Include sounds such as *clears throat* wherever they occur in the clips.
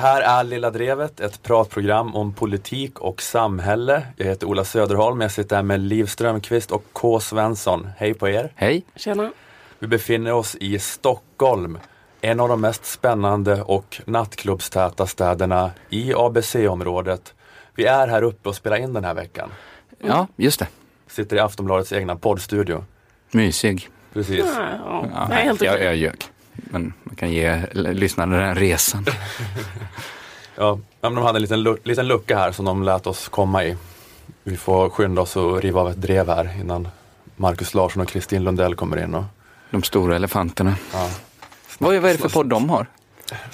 här är Lilla Drevet, ett pratprogram om politik och samhälle. Jag heter Ola Söderholm, jag sitter här med Liv Strömqvist och K. Svensson. Hej på er! Hej! Tjena! Vi befinner oss i Stockholm, en av de mest spännande och nattklubbstäta städerna i ABC-området. Vi är här uppe och spelar in den här veckan. Ja, just det. Sitter i Aftonbladets egna poddstudio. Mysig. Precis. Ja, ja. Ja, det jag, jag ljög. Men man kan ge lyssnarna den resan. *laughs* Ja, men de hade en liten, liten lucka här som de lät oss komma i. Vi får skynda oss och riva av ett drev här innan Markus Larsson och Kristin Lundell kommer in. Och, De stora elefanterna. ja, Vad är, vad är det för podd de har?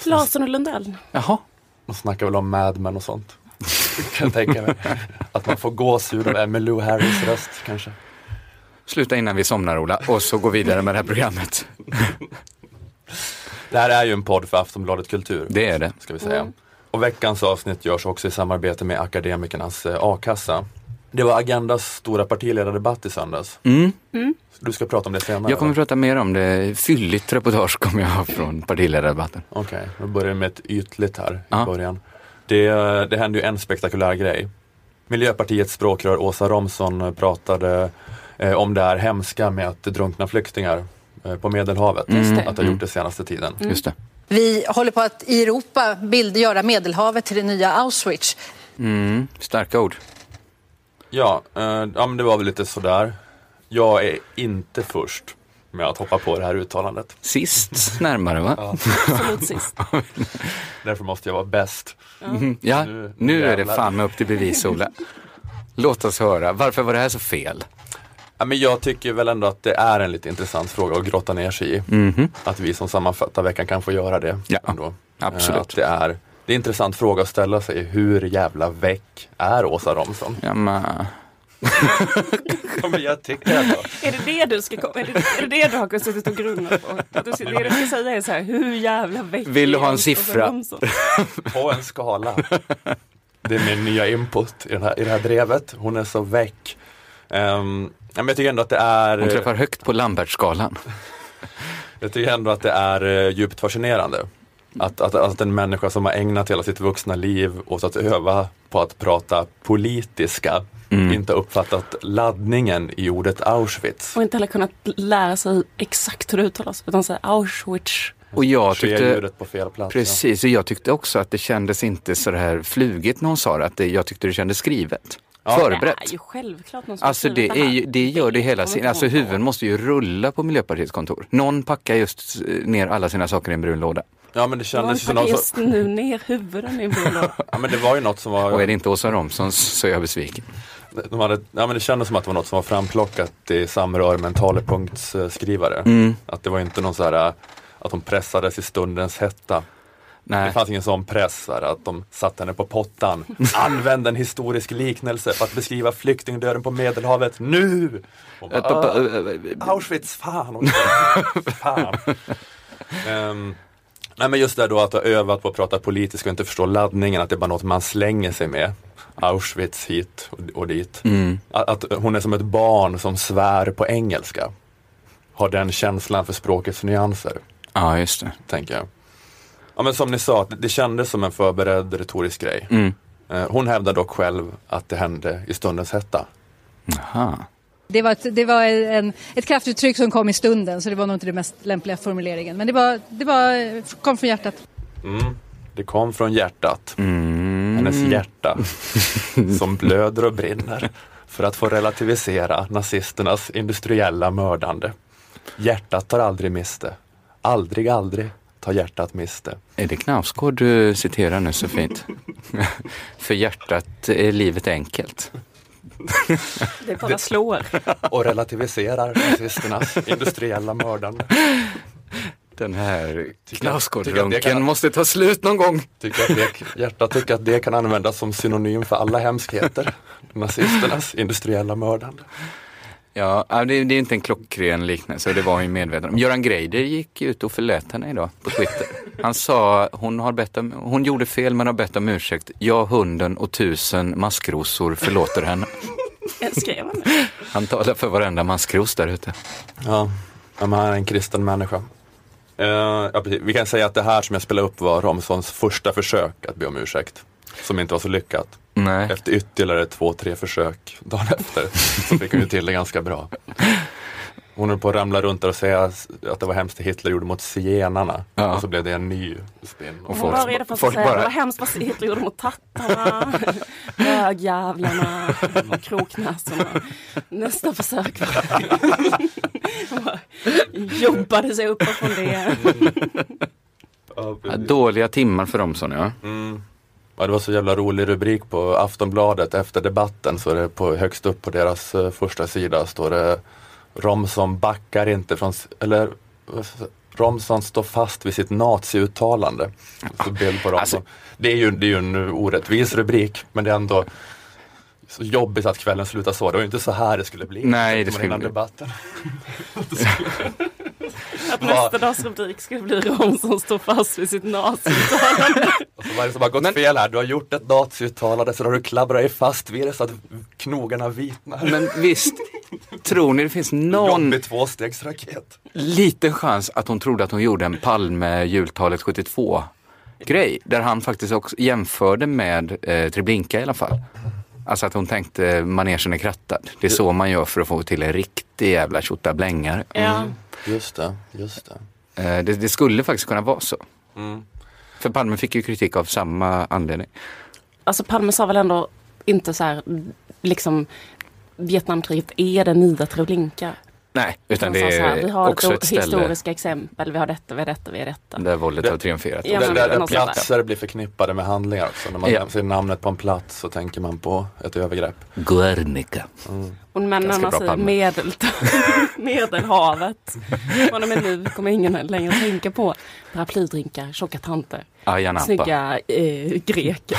Larsson och Lundell. Jaha. de snackar väl om Mad Men och sånt. *laughs* kan jag tänka mig. Att man får gåshud av Emmylou Harris röst kanske. Sluta innan vi somnar Ola och så gå vidare med det här programmet. *laughs* Det här är ju en podd för Aftonbladet Kultur. Det är det. ska vi säga. Och veckans avsnitt görs också i samarbete med Akademikernas eh, a-kassa. Det var Agendas stora partiledardebatt i söndags. Mm. Du ska prata om det senare. Jag kommer prata mer om det. Fylligt reportage kommer jag ha från partiledardebatten. Okej, då börjar vi med ett ytligt här i Ja. början. Det, det hände ju en spektakulär grej. Miljöpartiets språkrör Åsa Romson pratade eh, om det här hemska med att drunkna flyktingar eh, på Medelhavet. Det. Att det har gjort det senaste tiden. Just det. Vi håller på att i Europa bildgöra Medelhavet till det nya Auschwitz. Mm. Starka ord. Ja, eh, ja, men det var väl lite sådär. Jag är inte först med att hoppa på det här uttalandet. Sist närmare va? Ja. *laughs* Absolut sist. *laughs* Därför måste jag vara bäst. Mhm. Ja, Nu- nu är det fan med upp till bevis Ola. Låt oss höra. Varför var det här så fel? Ja, men jag tycker väl ändå att det är en lite intressant fråga att grotta ner sig i. Mhm. Att vi som sammanfattar veckan kan få göra det. Ja, ändå. absolut. Eh, Att det, är, det är en intressant fråga att ställa sig. Hur jävla väck är Åsa Romson? Ja, men... *laughs* Ja, men jag tycker ändå. Är det det du ska komma? Är det, är det det du har suttit och grunnat på? Att du, det du ska säga är så här, hur jävla väck Vill du ha en siffra? *laughs* På en skala. Det är min nya input i, den här, i det här drevet. Hon är så väck. Um, ja, men jag tycker ändå att det är Hon träffar högt på Lambertskalan. *laughs* Jag tycker ändå att det är eh, djupt fascinerande. Att, att, att en människa som har ägnat hela sitt vuxna liv åt att öva på att prata politiska Mm. inte uppfattat laddningen i ordet Auschwitz. Och inte heller kunnat lära sig exakt hur det uttalas, utan säga Auschwitz. Och jag tyckte, ljudet på fel plats. precis, och jag tyckte också att det kändes inte så här flugigt när hon sa det. Att det, jag tyckte det kändes skrivet. Förberett. Det är ju självklart någon som Alltså det, är ju, det gör det hela inte Alltså huvuden måste ju rulla på Miljöpartiets kontor. Någon packar just eh, ner alla sina saker i en brun låda. Ja men det kändes något just som, nu ner huvuden i en blå låda. *laughs* ja, men det var ju något som var, Och är det inte Åsa Romsons så är jag besviken. de hade, ja, men det kändes som att det var något som var framplockat i samröre med en talepunktsskrivare. Mm. Att det var inte någon så här att hon pressades i stundens hetta. Det Nej. fanns ingen sån press, här, att de satte henne på pottan. *laughs* Använd en historisk liknelse för att beskriva flyktingdöden på Medelhavet nu! Bara, Äh, "Ah, äh, äh, Auschwitz, fan också. *laughs* fan. Ehm, nej men just det då att ha övat på att prata politiskt och inte förstå laddningen, att det är bara något man slänger sig med. Auschwitz hit och, och dit. Mm. Att, att hon är som ett barn som svär på engelska. Har den känslan för språkets nyanser Ja, just det. tänker jag. Ja men som ni sa, det, det kändes som en förberedd retorisk grej. Mm. Eh, Hon hävdar dock själv att det hände i stundens hetta. Jaha. Det var, ett, det var en, ett kraftuttryck som kom i stunden så det var nog inte den mest lämpliga formuleringen. Men det, var, det var, kom från hjärtat. Mm. Det kom från hjärtat. Mm. Hennes hjärta som blöder och brinner för att få relativisera nazisternas industriella mördande. Hjärtat tar aldrig miste. Aldrig, aldrig tar hjärtat miste. Är det Knausgård du citerar nu så fint? *laughs* För hjärtat är livet enkelt. Det bara slår. Och relativiserar nazisternas industriella mördande. Den här Knausgård-runken måste ta slut någon gång. Tycker att det, hjärtat tycker att det kan användas som synonym för alla hemskheter. Nazisternas industriella mördande. Ja, ja, det, det är inte en klockren liknelse och det var hon ju medveten om. Göran Greider gick ut och förlät henne idag på Twitter. Han sa, hon, har bett om, hon gjorde fel men har bett om ursäkt. Jag, hunden och tusen maskrosor förlåter henne. Skrev han? Han talar för varenda maskros där ute. Ja, men han är en kristen människa. Eh, ja. Vi kan säga att det här som jag spelade upp var Romsons första försök att be om ursäkt. Som inte var så lyckat. Nej. Efter ytterligare två, tre försök dagen efter så fick hon ju till det ganska bra. Hon höll på att ramla runt där och säga att det var hemskt det Hitler gjorde mot zigenarna. Ja. Och så blev det en ny spin. Och Hon folk- var redo för att folk säga bara- det var hemskt vad Hitler gjorde mot tattarna, bögjävlarna, kroknäsorna. Nästa försök var... Jobbade sig uppåt från det. Dåliga timmar för Romson ja. Mm. Ja, det var så jävla rolig rubrik på Aftonbladet efter debatten. Så är det på, högst upp på deras eh, första sida står det Romson backar inte från, eller? Romson står fast vid sitt naziuttalande. Så bild på Romson. Alltså- det, är ju, det är ju en orättvis rubrik men det är ändå så jobbigt att kvällen slutar så. Det var ju inte så här det skulle bli. Nej, det skulle innan debatten. *laughs* *laughs* *laughs* Att nästa dags rubrik skulle bli Rom som står fast vid sitt naziuttalande. *laughs* Vad är det som har gått fel här? Du har gjort ett naziuttalande så har du klabbrat dig fast vid det så att knogarna vitnar. Men visst, tror ni det finns någon Jobbig tvåstegsraket. liten chans att hon trodde att hon gjorde en Palme jultalet 72 grej där han faktiskt också jämförde med eh, Treblinka i alla fall. Alltså att hon tänkte manegen är krattad. Det är så man gör för att få till en riktig jävla tjottablängare. Ja. Just det, just det. Eh, det, det skulle faktiskt kunna vara så. Mm. För Palme fick ju kritik av samma anledning. Alltså Palme sa väl ändå inte så här, liksom Vietnamkriget är det nya Treblinka. Nej, utan det här, är vi har också ett ställe historiska exempel, vi har detta, vi har detta, vi har detta. där våldet har triumferat. Ja, där, där, där sånt där. platser blir förknippade med handlingar också. När man Ja. ser namnet på en plats så tänker man på ett övergrepp. Guernica. Och männen säger medel, *laughs* Medelhavet. Från och med nu kommer ingen längre tänka på paraplydrinkar, tjocka tanter, Ayia Napa. snygga eh, greker.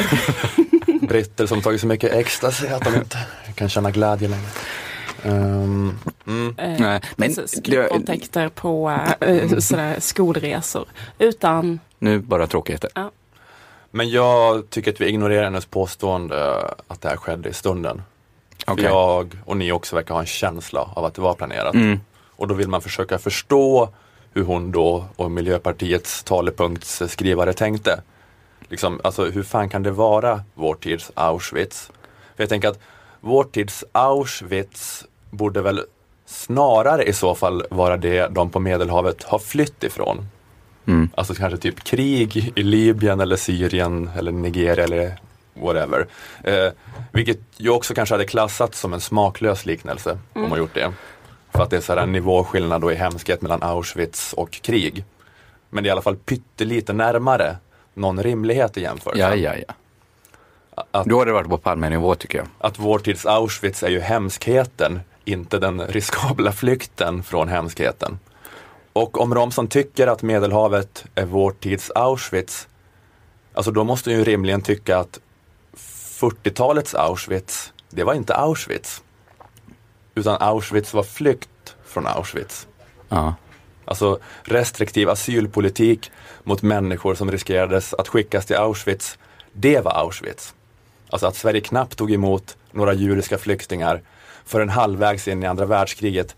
*laughs* Britter som tagit så mycket ecstasy att de inte kan känna glädje längre. Ehm, mm. Eh, Nej, men så det- Skriptvåldtäkter på eh, *laughs* sådär skolresor. Utan, nu bara tråkigheter. Men jag tycker att vi ignorerar hennes påstående att det här skedde i stunden. För Okej. Jag och ni också verkar ha en känsla av att det var planerat. Mm. Och då vill man försöka förstå hur hon då och Miljöpartiets talepunktsskrivare tänkte. Liksom, alltså hur fan kan det vara vår tids Auschwitz? För jag tänker att vår tids Auschwitz borde väl snarare i så fall vara det de på Medelhavet har flytt ifrån. Mm. Alltså kanske typ krig i Libyen eller Syrien eller Nigeria eller whatever. Eh, vilket ju också kanske hade klassats som en smaklös liknelse om man gjort det. För att det är så här en nivåskillnad då i hemskhet mellan Auschwitz och krig. Men det är i alla fall pyttelite närmare någon rimlighet i jämförelse. Ja, ja, ja. Att, Då har det varit på Palmenivå tycker jag. att vår tids Auschwitz är ju hemskheten, inte den riskabla flykten från hemskheten. Och om Romson tycker att Medelhavet är vår tids Auschwitz, alltså då måste hon ju rimligen tycka att 40-talets Auschwitz, det var inte Auschwitz. Utan Auschwitz var flykt från Auschwitz. Ja. Alltså restriktiv asylpolitik mot människor som riskerades att skickas till Auschwitz. Det var Auschwitz. Alltså att Sverige knappt tog emot några judiska flyktingar förrän halvvägs in i andra världskriget.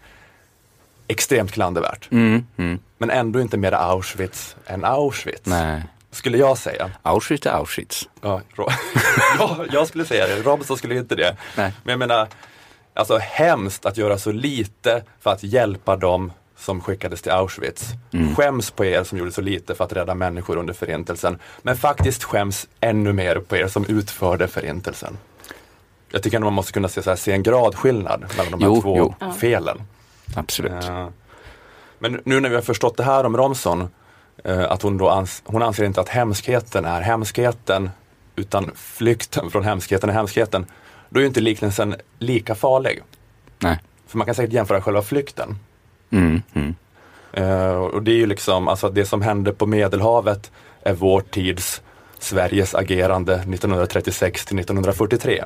Extremt klandervärt. Mm, mm. Men ändå inte mer Auschwitz än Auschwitz. Nej. Skulle jag säga. Auschwitz är Auschwitz. Ja, *laughs* ja, jag skulle säga det. Robinson skulle inte det. Nej. Men jag menar, alltså hemskt att göra så lite för att hjälpa dem som skickades till Auschwitz. Skäms på er som gjorde så lite för att rädda människor under förintelsen. Men faktiskt skäms ännu mer på er som utförde förintelsen. Jag tycker att man måste kunna se, så här, se en gradskillnad mellan de här Jo, två jo. Felen. Absolut. Eh, Men nu när vi har förstått det här om Romson, eh, att hon då ans hon anser inte att hemskheten är hemskheten, utan flykten från hemskheten är hemskheten, då är ju inte liknelsen lika farlig. Nej. För man kan säkert jämföra själva flykten. Mm, mm. Eh, och det är ju liksom, alltså det som hände på Medelhavet är vår tids Sveriges agerande 1936 till 1943.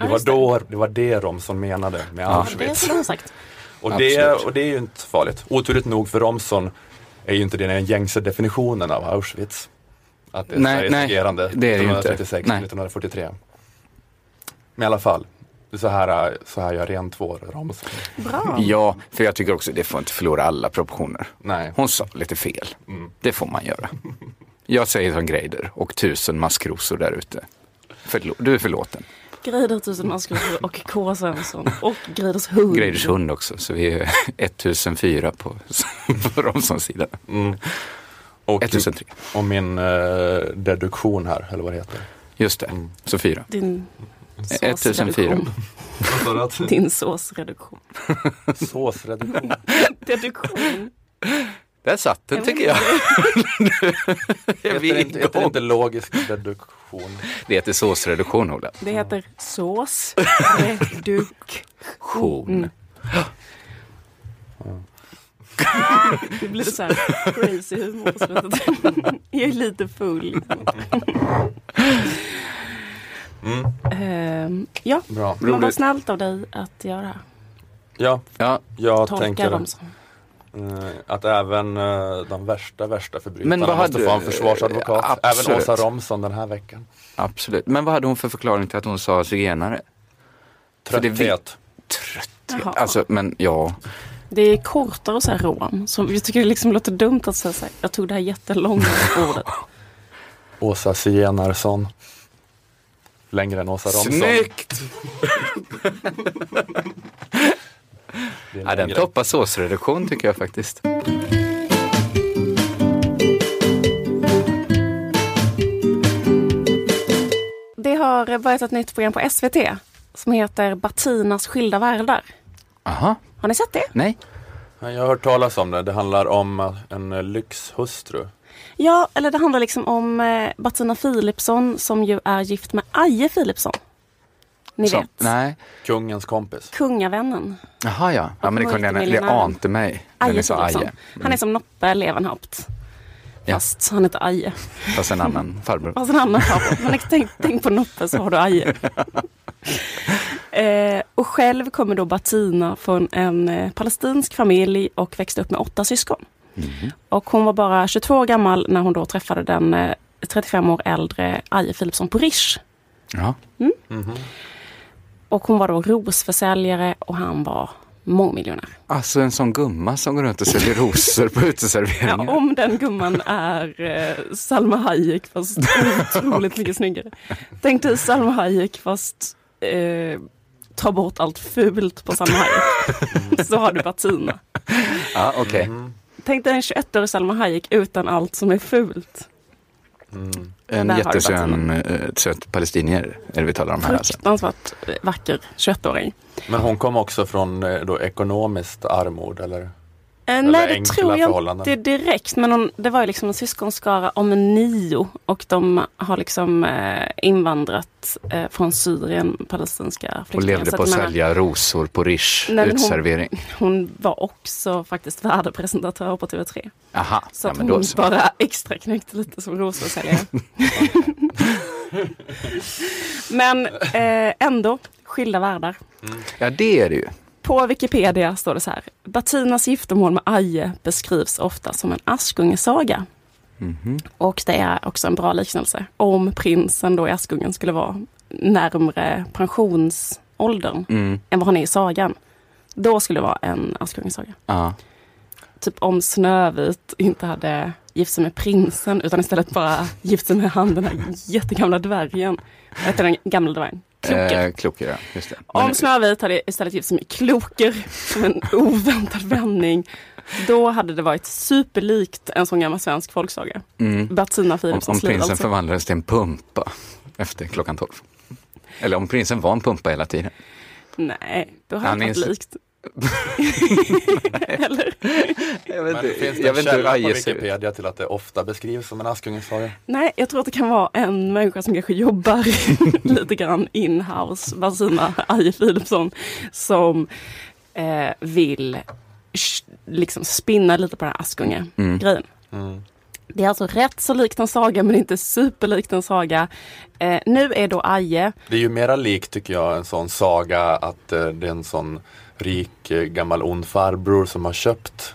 Det Ja, var, det. då, det var det Romson menade med ja, det Auschwitz. skulle hon sagt. Och det, och det är ju inte farligt. Oturligt nog för Romson är ju inte det den gängse definitionen av Auschwitz. Att det är Nej, Sveriges nej, agerande det är det ju inte. 1936 Nej. 1943. Men i alla fall, Det är så här, så här jag rentvår Romsen. Bra. Ja, för jag tycker också det får inte förlora alla proportioner. Nej. Hon sa lite fel. Mm. Det får man göra. *laughs* Jag säger som Greider och tusen maskrosor där ute. Du är förlåten. Greider tusen maskrosor och K. Svensson och Greiders hund. Greiders hund också, så vi är *laughs* 1004 på, *laughs* på Romson-sidan. Mm. Och, 1003. och min eh, deduktion här, eller vad det heter. Just det, Mm. så fyra. Din 1004. såsreduktion. Din såsreduktion. *laughs* Såsreduktion. Deduktion. Där satt den Jag tycker vet jag. *laughs* Är vi Heter inte, heter igång? inte logisk deduktion? Det heter såsreduktion, Ola. Det heter såsreduktion. *laughs* *laughs* Det blir så här crazy humor på slutet. Jag är lite full. Mm. Ehm, ja, Bra. men vad snällt av dig att göra det här. Ja, Ja, jag Tolka tänker dem som. Eh, att även eh, de värsta, värsta förbrytarna Men vad måste hade- få en försvarsadvokat. Absolut. Även Åsa Romson den här veckan. absolut. Men vad hade hon för förklaring till att hon sa zigenare? För det vi- Trötthet. Jaha. Alltså, men ja. Det är kortare att säga rom. Så jag tycker det liksom låter dumt att säga så här. Jag tog det här jättelånga *laughs* ordet. Åsa Zienarsson. Längre än Åsa Romson. Snyggt! *laughs* Det är Ja, den toppar såsreduktion tycker jag faktiskt. Det har börjat ett nytt program på SVT som heter Batinas skilda världar. Aha, Har ni sett det? nej. Ja, Jag har hört talas om det. Det handlar om eh, en eh, lyxhustru. Ja, eller det handlar liksom om eh, Bettina Philipsson som ju är gift med Aje Philipsson. Ni Så- vet, Nej. Kungens kompis. kungavännen. Jaha ja. ja men det, kunde jag, det ante mig. Aje sa. Aje. Han är som Noppe Levenhaupt. Ja. Fast han heter Aje. Fast en annan farbror. Fast en annan farbror. Men tänk, tänk på Noppe så har du Aje. *laughs* eh, och själv kommer då Bettina från en eh, palestinsk familj och växte upp med åtta syskon. Mhm. Och hon var bara 22 år gammal när hon då träffade den eh, 35 år äldre Aje Philipsson på Rish. Ja. Mhm. Och hon var då rosförsäljare och han var mångmiljonär. Alltså en sån gumma som går runt och säljer rosor på Ja, uteserveringar. om den gumman är eh, Salma Hayek fast otroligt *laughs* mycket snyggare. Tänk dig Salma Hayek fast eh, ta bort allt fult på Salma Hayek. *laughs* Så har du Bettina. Ja, okej. Mhm. Tänk dig en 21-årig Salma Hayek utan allt som är fult. Mm. En jättesön äh, söt palestinier är det vi talar om här alltså. Fruktansvärt eh, vacker 21-åring. Men hon kom också från eh, då, ekonomiskt armod eller? Eh, nej, det tror jag inte direkt. Men hon, det var ju liksom en syskonskara om nio. Och de har liksom eh, invandrat eh, från Syrien, palestinska Och flyktingar. levde Så på att menar, sälja rosor på Rish Nej, men hon-. Hon var också faktiskt värdepresentatör på TV3. Aha, Så ja, hon så. bara extra knäckte lite som rosförsäljare. *laughs* men eh, ändå, skilda världar. Ja, det är det ju. På Wikipedia står det så här. Bettinas giftermål med Aje beskrivs ofta som en Askungesaga. Mhm. Och det är också en bra liknelse. Om prinsen då i Askungen skulle vara närmre pensionsåldern Mm. än vad han är i sagan. Då skulle det vara en Askungesaga. Ja. Typ om Snövit inte hade gift sig med prinsen utan istället bara gift sig med han den här jättegamla dvärgen. Vad heter den gamla dvärgen? Kloker. Eh, Kloker, ja. Om Snövit hade istället gift sig med Kloker en *laughs* oväntad vändning. Då hade det varit superlikt en sån gammal svensk folksaga. mm. Bettina Om, Philipssons om liv prinsen alltså. förvandlades till en pumpa efter klockan 12. Eller om prinsen var en pumpa hela tiden. Nej, då Han hade det varit likt. *laughs* Eller? Jag vet inte, finns det jag en källa på. Wikipedia till att det ofta beskrivs som en Askungesaga? Nej, jag tror att det kan vara en människa som kanske jobbar *laughs* lite grann in-house, Basina Aje Philipsson, som eh, vill liksom spinna lite på den här Askunge-grejen. Mm. Det är alltså rätt så likt en saga men inte superlikt en saga. Eh, nu är då Aje, Det är ju mera likt tycker jag en sån saga att eh, det är en sån rik eh, gammal ond farbror som har köpt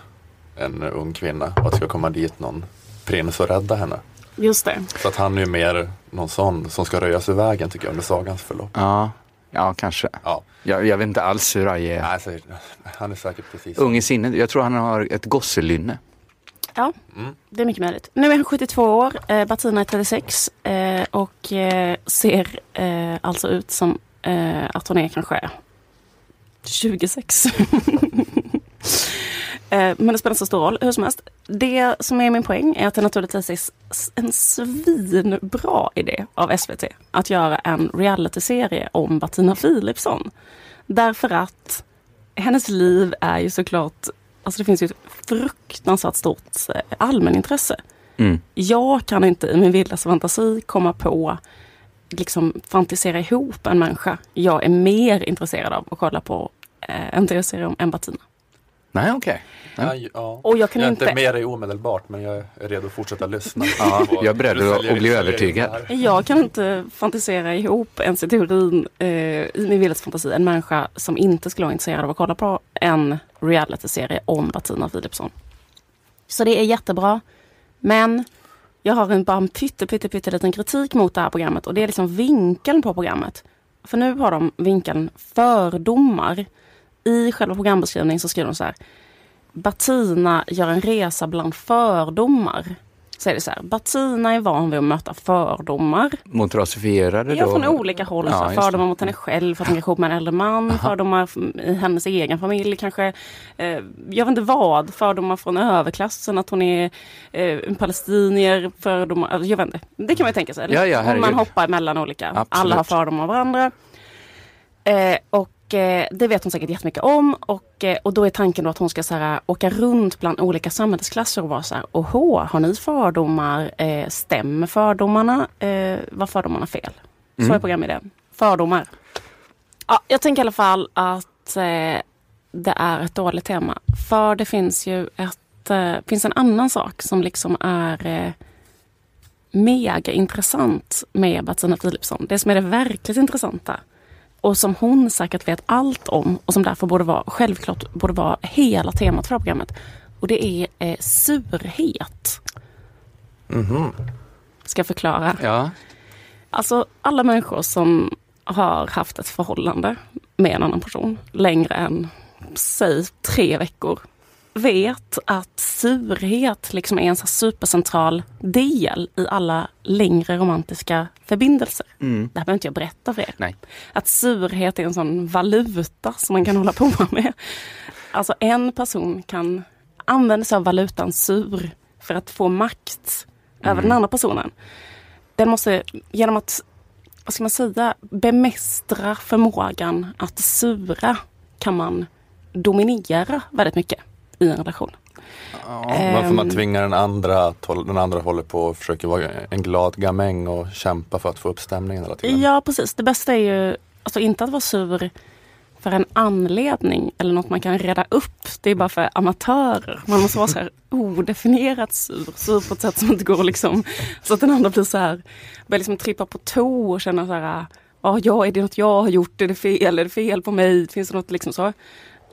en ung kvinna och att det ska komma dit någon prins och rädda henne. just det, Så att han är ju mer någon sån som ska röjas ur vägen tycker jag under sagans förlopp. Ja, Ja, kanske. Ja, Jag, jag vet inte alls hur Raje är. alltså, *laughs* han är säkert precis Ung i sinnet. Jag tror han har ett gosselynne. Ja, det är mycket möjligt. Nu är han 72 år, eh, Bettina är 36 eh, och eh, ser eh, alltså ut som eh, att hon är kanske 26. *laughs* Eh, Men det spelar inte så stor roll, hur som helst. Det som är min poäng är att det naturligtvis är en svinbra idé av SVT att göra en realityserie om Bettina Philipsson. Därför att hennes liv är ju såklart, alltså det finns ju ett fruktansvärt stort eh, allmänintresse. Mm. Jag kan inte i min vildaste fantasi komma på, liksom fantisera ihop en människa jag är mer intresserad av att kolla på eh, en tv-serie om än Bettina. Nej, okej. Ja, ja. Och jag kan jag är inte- inte med dig omedelbart men jag är redo att fortsätta lyssna. *laughs* Ja, jag är beredd att- bli övertygad. Jag kan inte fantisera ihop ens i teorin, eh, i min vildaste fantasi, en människa som inte skulle vara intresserad av att kolla på en realityserie om Bettina Philipsson. Så det är jättebra. Men jag har en, bara en pytte, pytte, pytte liten kritik mot det här programmet och det är liksom vinkeln på programmet. För nu har de vinkeln fördomar. I själva programbeskrivningen så skriver de så här. Bettina gör en resa bland fördomar. Så är det så här, Bettina är van vid att möta fördomar. Mot rasifierade Ja, då? från olika håll. Ja, så fördomar mot henne själv för att hon kanske är ihop med en äldre man. Fördomar f- i hennes egen familj kanske. Eh, jag vet inte vad. Fördomar från överklassen. Att hon är eh, en palestinier. Fördomar. alltså, Jag vet inte. Det kan man ju tänka sig. Ja, ja, Om man hoppar mellan olika. Absolut. Alla har fördomar av varandra. Eh, och det vet hon säkert jättemycket om. Och, eh, och då är tanken då att hon ska så här, åka runt bland olika samhällsklasser och vara så här. Åhå, har ni fördomar? Eh, stämmer fördomarna? Eh, var fördomarna fel? Så är programidén. Fördomar. Ja, jag tänker i alla fall att eh, det är ett dåligt tema. För det finns ju ett, eh, finns en annan sak som liksom är eh, mega intressant med Bettina Philipsson. Det som är det verkligt intressanta och som hon säkert vet allt om och som därför borde vara självklart borde vara hela temat för programmet. Och det är eh, surhet. Ska jag förklara. Ja, Alltså alla människor som har haft ett förhållande med en annan person längre än, säg tre veckor, vet att surhet liksom är en så supercentral del i alla längre romantiska förbindelser. Det här behöver inte jag berätta för er. nej. Att surhet är en sån valuta som man kan hålla på med. Alltså en person kan använda sig av valutan sur för att få makt över den andra personen. Den måste, genom att, vad ska man säga, bemästra förmågan att sura kan man dominera väldigt mycket i en relation. Varför man Ehm. tvingar den andra att den andra håller på och försöker vara en glad gamäng och kämpa för att få upp stämningen hela tiden. Ja, precis. Det bästa är ju alltså inte att vara sur för en anledning eller något man kan reda upp. Det är bara för amatörer. Man måste vara så här odefinierat sur. Sur på ett sätt som inte går liksom, så att den andra blir så här, börjar liksom trippa på tå och känna så här, ja, ja, är det något jag har gjort? Är det fel? Är det fel på mig? Finns det något liksom så?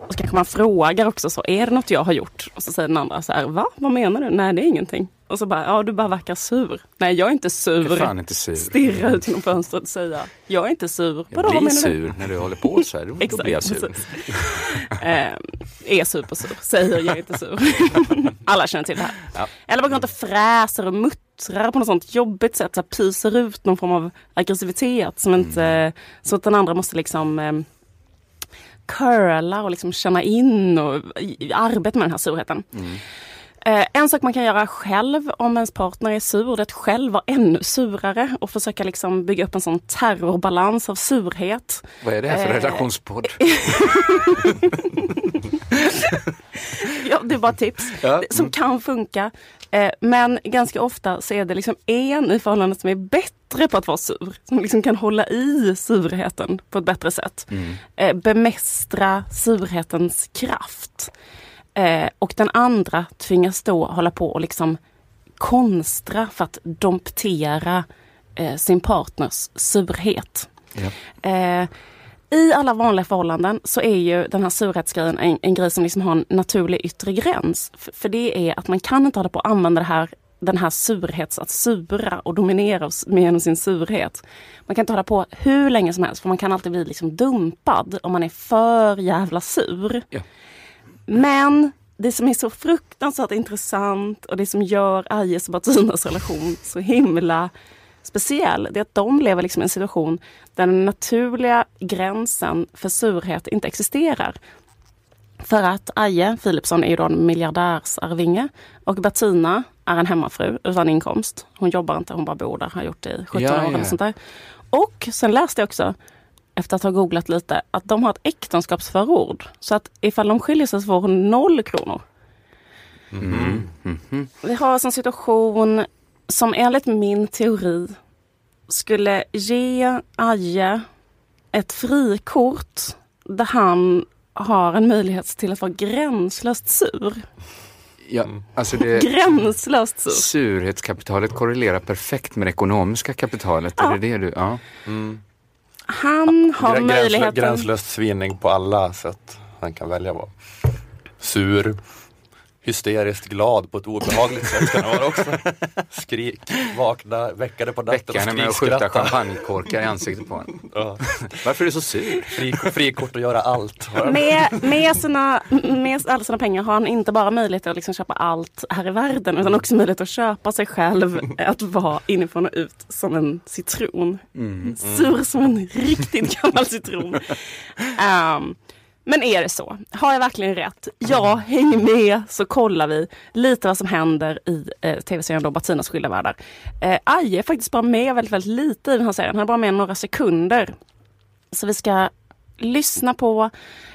Och så kanske man frågar också så, är det något jag har gjort? Och så säger den andra så här, va? Vad menar du? Nej, det är ingenting. Och så bara, ja, du bara verkar sur. Nej, jag är inte sur Jag fan inte sur. stirra ut genom fönstret och säga jag är inte sur. Vadå, Jag vad blir menar du? sur när du håller på så här. Då, då Exakt, blir jag sur. Eh, är supersur, säger jag är inte sur. *laughs* Alla känner till det här. Ja. Eller bara går inte och fräser och muttrar på något sånt jobbigt sätt. Så här, pyser ut någon form av aggressivitet som inte, så att den andra måste liksom eh, curla och liksom känna in och arbeta med den här surheten. Eh, en sak man kan göra själv om ens partner är sur, det är att själv vara ännu surare och försöka liksom bygga upp en sån terrorbalans av surhet. Vad är det här för Eh. relationspodd? *laughs* *laughs* *laughs* Ja, det är bara tips Ja. som kan funka. Eh, men ganska ofta så är det liksom en i förhållandet som är bättre på att vara sur. Som liksom kan hålla i surheten på ett bättre sätt. Eh, bemästra surhetens kraft. Eh, och den andra tvingas då hålla på och liksom konstra för att domptera sin partners surhet. Ja. I alla vanliga förhållanden så är ju den här surhetsgrejen en, en grej som liksom har en naturlig yttre gräns. F- för det är att man kan inte hålla på att använda det här den här surhets, att sura och dominera med genom sin surhet. Man kan inte hålla på hur länge som helst för man kan alltid bli liksom dumpad om man är för jävla sur. Ja. Men det som är så fruktansvärt intressant och det som gör Ajes och Batinas relation så himla speciell, det är att de lever liksom i en situation där den naturliga gränsen för surhet inte existerar. För att Aje Philipsson är ju då en miljardärsarvinge och Bettina är en hemmafru utan inkomst. Hon jobbar inte, hon bara bor där, har gjort det i 17 Ja, år ja. eller sånt där. Och sen läste jag också, efter att ha googlat lite, att de har ett äktenskapsförord. Så att ifall de skiljer sig så får hon noll kronor. Vi har alltså en situation som enligt min teori skulle ge Aje ett frikort där han har en möjlighet till att vara gränslöst sur. Ja, alltså det, Gränslöst sur. surhetskapitalet korrelerar perfekt med det ekonomiska kapitalet. Är Ja. det det du... Ja. Han har Grä- gränslö- möjligheten... Gränslöst svinning på alla sätt han kan välja vara. Sur, hysteriskt glad på ett obehagligt sätt kan det vara också. *laughs* Skrik, vakna, väcka på natten Väcka henne med att skjuta champagnekorkar i ansiktet på henne. Ja. Varför är du så sur? Fri, frikort att göra allt. Med, med, sina, med alla sina pengar har han inte bara möjlighet att liksom köpa allt här i världen utan också möjlighet att köpa sig själv att vara inifrån och ut som en citron. Sur som en riktigt gammal citron. *laughs* Ehm, men är det så? Har jag verkligen rätt? Ja, häng med så kollar vi lite vad som händer i eh, tv-serien då Batinas skilda världar. Eh, Aje är faktiskt bara med väldigt, väldigt lite i den här serien. Han är bara med några sekunder. Så vi ska lyssna på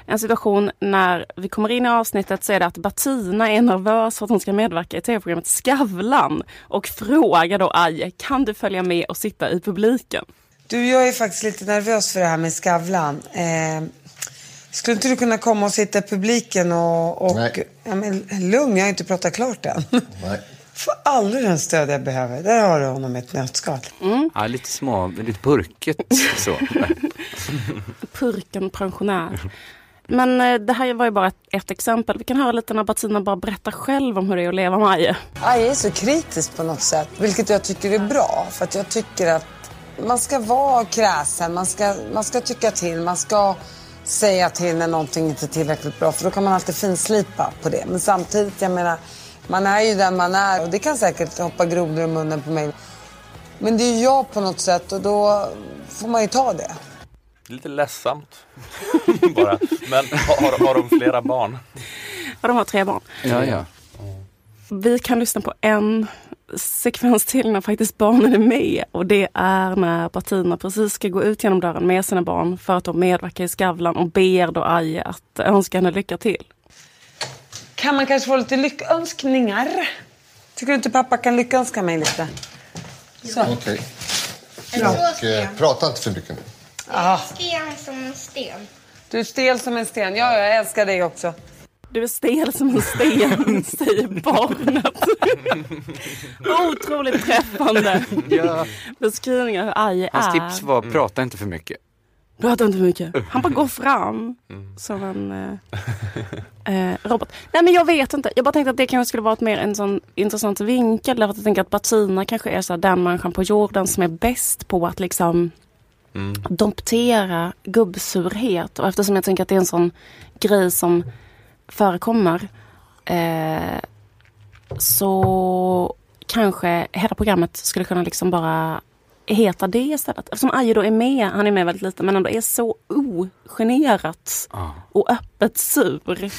en situation när vi kommer in i avsnittet så är det att Batina är nervös för att hon ska medverka i tv-programmet Skavlan och frågar då Aje, kan du följa med och sitta i publiken? Du, jag är faktiskt lite nervös för det här med Skavlan. Eh, skulle inte du kunna komma och sitta i publiken och... och Nej. Ja, men, lugn, jag har inte pratat klart än. *laughs* Nej. Får aldrig den stöd jag behöver. Där har du honom i ett nötskal. Ja, lite små, lite burket så. *laughs* Purken pensionär. Men eh, det här var ju bara ett, exempel. Vi kan höra lite när Batina bara berättar själv om hur det är att leva med Aje. Jag är så kritisk på något sätt, vilket jag tycker är bra. För att jag tycker att man ska vara kräsen, man ska, man ska tycka till, man ska säga till när någonting inte är tillräckligt bra. För då kan man alltid finslipa på det. Men samtidigt, jag menar, man är ju den man är och det kan säkert hoppa grodor i munnen på mig. Men det är ju jag på något sätt och då får man ju ta det. Lite ledsamt *laughs* bara. Men har, har de flera barn? Ja, de har tre barn. Ja, ja. Vi kan lyssna på en sekvens till när faktiskt barnen är med. Och det är när Batina precis ska gå ut genom dörren med sina barn för att de medverkar i Skavlan och ber då Aje att önska henne lycka till. Kan man kanske få lite lyckönskningar? Tycker du inte pappa kan lyckönska mig lite? Så. Okej. Och stel. eh, prata inte för mycket nu. Sten som en sten. Du är stel som en sten. Ja, jag älskar dig också. Du är stel som en sten, *laughs* säger barnet. Otroligt träffande ja. beskrivningar hur Aje Hans är. tips var prata inte för mycket. Pratar inte för mycket. Han bara går fram som en eh, eh, robot. Nej men jag vet inte. Jag bara tänkte att det kanske skulle vara ett mer en sån intressant vinkel. Därför att jag tänker att Batina kanske är så här den människan på jorden som är bäst på att liksom domptera gubbsurhet. Och eftersom jag tänker att det är en sån grej som förekommer eh, så kanske hela programmet skulle kunna liksom bara heta det istället. Eftersom Aje då är med, han är med väldigt lite, men ändå är så ogenerat Ja. och öppet sur.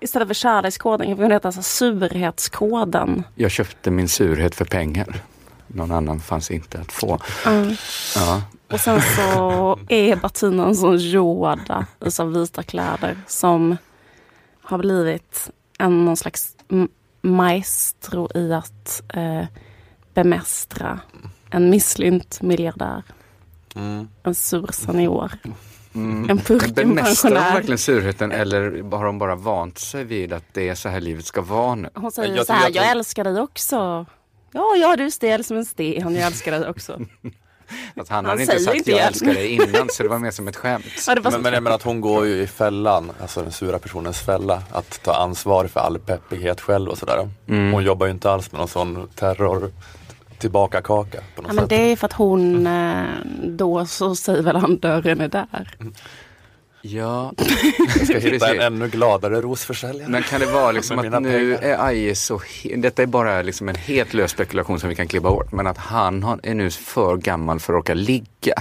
Istället för kärlekskoden kan vi heta så här surhetskoden. Jag köpte min surhet för pengar. Någon annan fanns inte att få. Ja. Och sen så är Batina en sån Yoda i så vita kläder som har blivit en någon slags maestro i att eh, bemästra en misslynt miljardär. En sur senior. En Men purken Bemästrar de verkligen surheten eller har de bara vant sig vid att det är så här livet ska vara nu? Hon säger Jag så här, jag hon- älskar dig också. Ja, ja, du är stel som en sten, jag älskar dig också. *laughs* *laughs* Att han, Han hade inte sagt inte jag igen. älskar dig innan så det var mer som ett skämt. Ja, Men, men jag menar att hon går ju i fällan, alltså den sura personens fälla, att ta ansvar för all peppighet själv och sådär. Mm. Hon jobbar ju inte alls med någon sån terror tillbaka kaka på något Ja, men sätt. det är för att hon, eh, då så säger väl han dörren är där. Ja, ska *laughs* hitta en ännu gladare rosförsäljare. Men kan det vara liksom att nu pengar. är Aje så, detta är bara liksom en helt lös spekulation som vi kan klippa bort, men att han är nu för gammal för att orka ligga.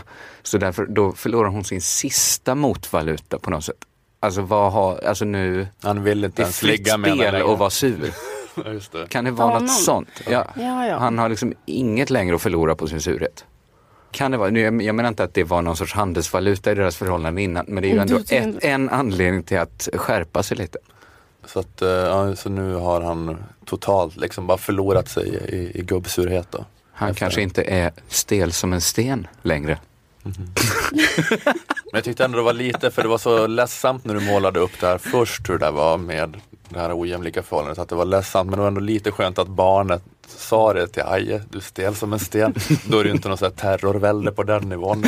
Så därför, då förlorar hon sin sista motvaluta på något sätt. Alltså vad har, alltså nu, Han vill inte det är ens fritt ligga med henne spel att vara sur. *laughs* Ja, Just det. Kan det vara honom. något sånt? Ja. Ja, ja. Han har liksom inget längre att förlora på sin surhet. Kan det vara, nu, jag jag menar inte att det var någon sorts handelsvaluta i deras förhållande innan, men det är ju Du ändå ett, en anledning till att skärpa sig lite. Så, att, eh, ja, så nu har han totalt liksom bara förlorat sig i, i gubbsurhet då. Han Efter- kanske inte är stel som en sten längre. *laughs* Men jag tyckte ändå det var lite, för det var så ledsamt när du målade upp det här först hur det var med det här ojämlika förhållandet. Att det var ledsamt men det var ändå lite skönt att barnet sa det till Aje, du är stel som en sten. Då är det ju inte något terrorvälde på den nivån.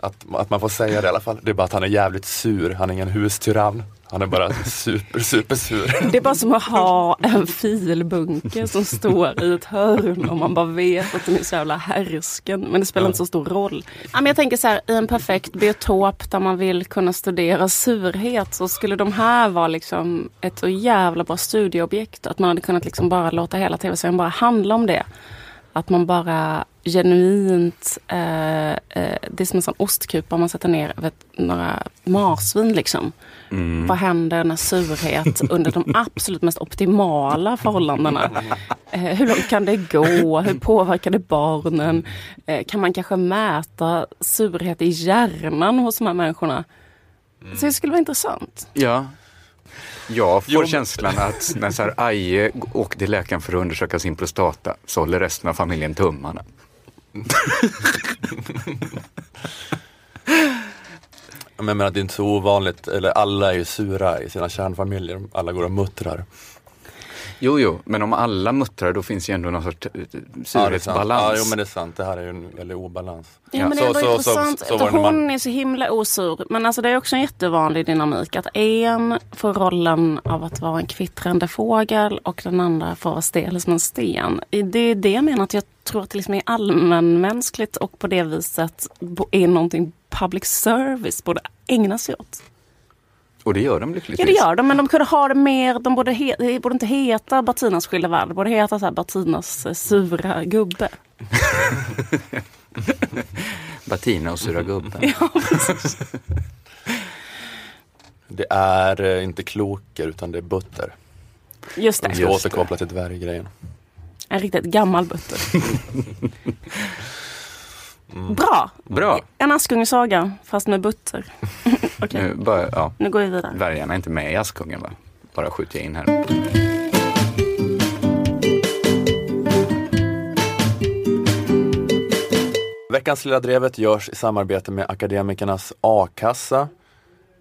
Att, att man får säga det i alla fall. Det är bara att han är jävligt sur, han är ingen hustyrann. Han är bara super, super sur. Det är bara som att ha en filbunke som står i ett hörn och man bara vet att den är så jävla härsken. Men det spelar inte så stor roll. Ja, men jag tänker så här, i en perfekt biotop där man vill kunna studera surhet så skulle de här vara liksom ett så jävla bra studieobjekt. Att man hade kunnat liksom bara låta hela tv-serien bara handla om det. Att man bara genuint, eh, eh, det är som en sån ostkupa man sätter ner över några marsvin liksom. Vad händer när surhet *laughs* under de absolut mest optimala förhållandena? Eh, hur långt kan det gå? Hur påverkar det barnen? Eh, kan man kanske mäta surhet i hjärnan hos de här människorna? Så det skulle vara intressant. Ja. Jag får Jo. känslan att när så här Aje åkte till läkaren för att undersöka sin prostata så håller resten av familjen tummarna. *laughs* Men jag menar, det är inte så ovanligt, eller alla är ju sura i sina kärnfamiljer. Alla går och muttrar. Jo, jo, men om alla muttrar då finns ju ändå någon sorts eh, Ja, surhetsbalans. Ja, jo, men det är sant. Det här är ju en väldig obalans. Ja, Ja, men det så- är ändå så- så- intressant. så att när hon man- är så himla osur. Men alltså det är också en jättevanlig dynamik. Att en får rollen av att vara en kvittrande fågel och den andra får vara stel som en sten. Det är det jag menar att jag tror att det liksom är allmänmänskligt och på det viset är någonting public service borde ägna sig åt. Och det gör de Ja lyckligtvis. det gör de men de kunde ha det mer, de borde, he, det borde inte heta Bettinas skilda värld, det borde heta så här Bettinas eh, sura gubbe. *laughs* Batina och sura gubben. *laughs* Det är eh, inte kloker utan det är butter. Just det, Vi ska Just det. återkoppla till dvärggrejen. en riktigt gammal butter. *laughs* Bra! Bra. En Askungesaga fast med butter. *laughs* Okej, Nu, bara, ja, nu går vi vidare. dvärgarna är inte med i Askungen va? Bara skjuter jag in här. Veckans Lilla Drevet görs i samarbete med Akademikernas A-kassa.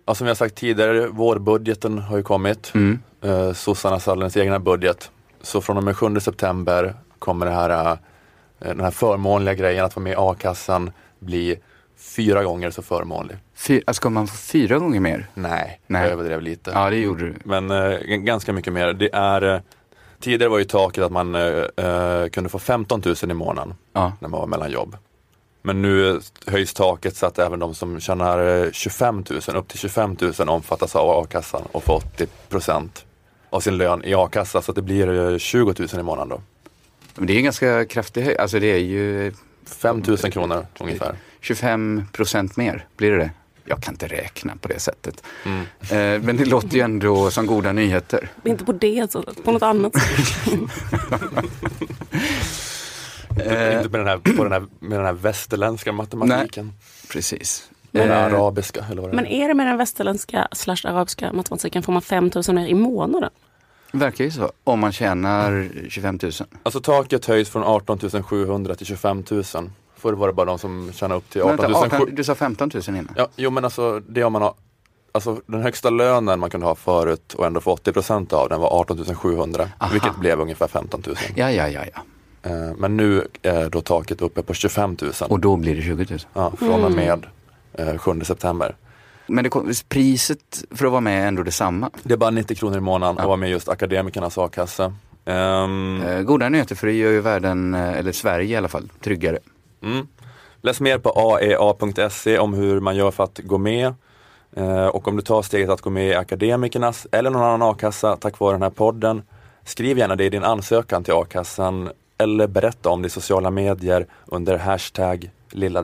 Ja, som jag sagt tidigare, vårbudgeten har ju kommit. Mm. Eh, Sossarna Sallens egna budget. Så från och med 7 september kommer det här, eh, den här förmånliga grejen att vara med i a-kassan bli fyra gånger så förmånlig. Fy, ska man få fyra gånger mer? Nej, Nej. jag överdrev lite. Ja, det gjorde du. Men eh, ganska mycket mer. Det är, eh, tidigare var ju taket att man eh, eh, kunde få 15 000 i månaden Ja. när man var mellan jobb. Men nu eh, höjs taket så att även de som tjänar eh, 25 000, upp till 25 000 omfattas av a-kassan och får 80 procent av sin lön i a-kassa. Så att det blir eh, 20 000 i månaden då. Men det är en ganska kraftig höjd. Alltså det är ju 5 000 kronor ungefär. 25 procent mer. Blir det det? Jag kan inte räkna på det sättet. Mm. Eh, men det låter ju ändå som goda nyheter. Inte på det sättet, på något annat sätt. *laughs* Inte med den, här, på den, här, med den här västerländska matematiken. precis. Eller Eh, arabiska eller vad det Men är. är det med den västerländska slash arabiska matematiken får man 5 000 mer i månaden? Verkar ju så. Om man tjänar 25 000. Alltså taket höjs från 18 700 till 25 000. Förr var det bara de som tjänar upp till 18 Vänta, 700. 18, du sa 15 000 innan? Ja, jo men alltså det om man har Alltså den högsta lönen man kunde ha förut och ändå få 80% av den var 18 700. Aha. Vilket blev ungefär 15 000. Ja, ja, ja, ja. Eh, Men nu är då taket uppe på 25 000 Och då blir det 20 000. ja, från och med eh, 7 september. Men det priset för att vara med är ändå detsamma. Det är bara 90 kronor i månaden att vara med just akademikernas a-kassa. Eh, goda nyheter för det gör ju världen, eh, eller Sverige i alla fall, tryggare. Mm. Läs mer på aea.se E om hur man gör för att gå med. Eh, och om du tar steget att gå med i Akademikernas eller någon annan a-kassa tack vare den här podden. Skriv gärna det i din ansökan till a-kassan eller berätta om det i sociala medier under hashtag Lilla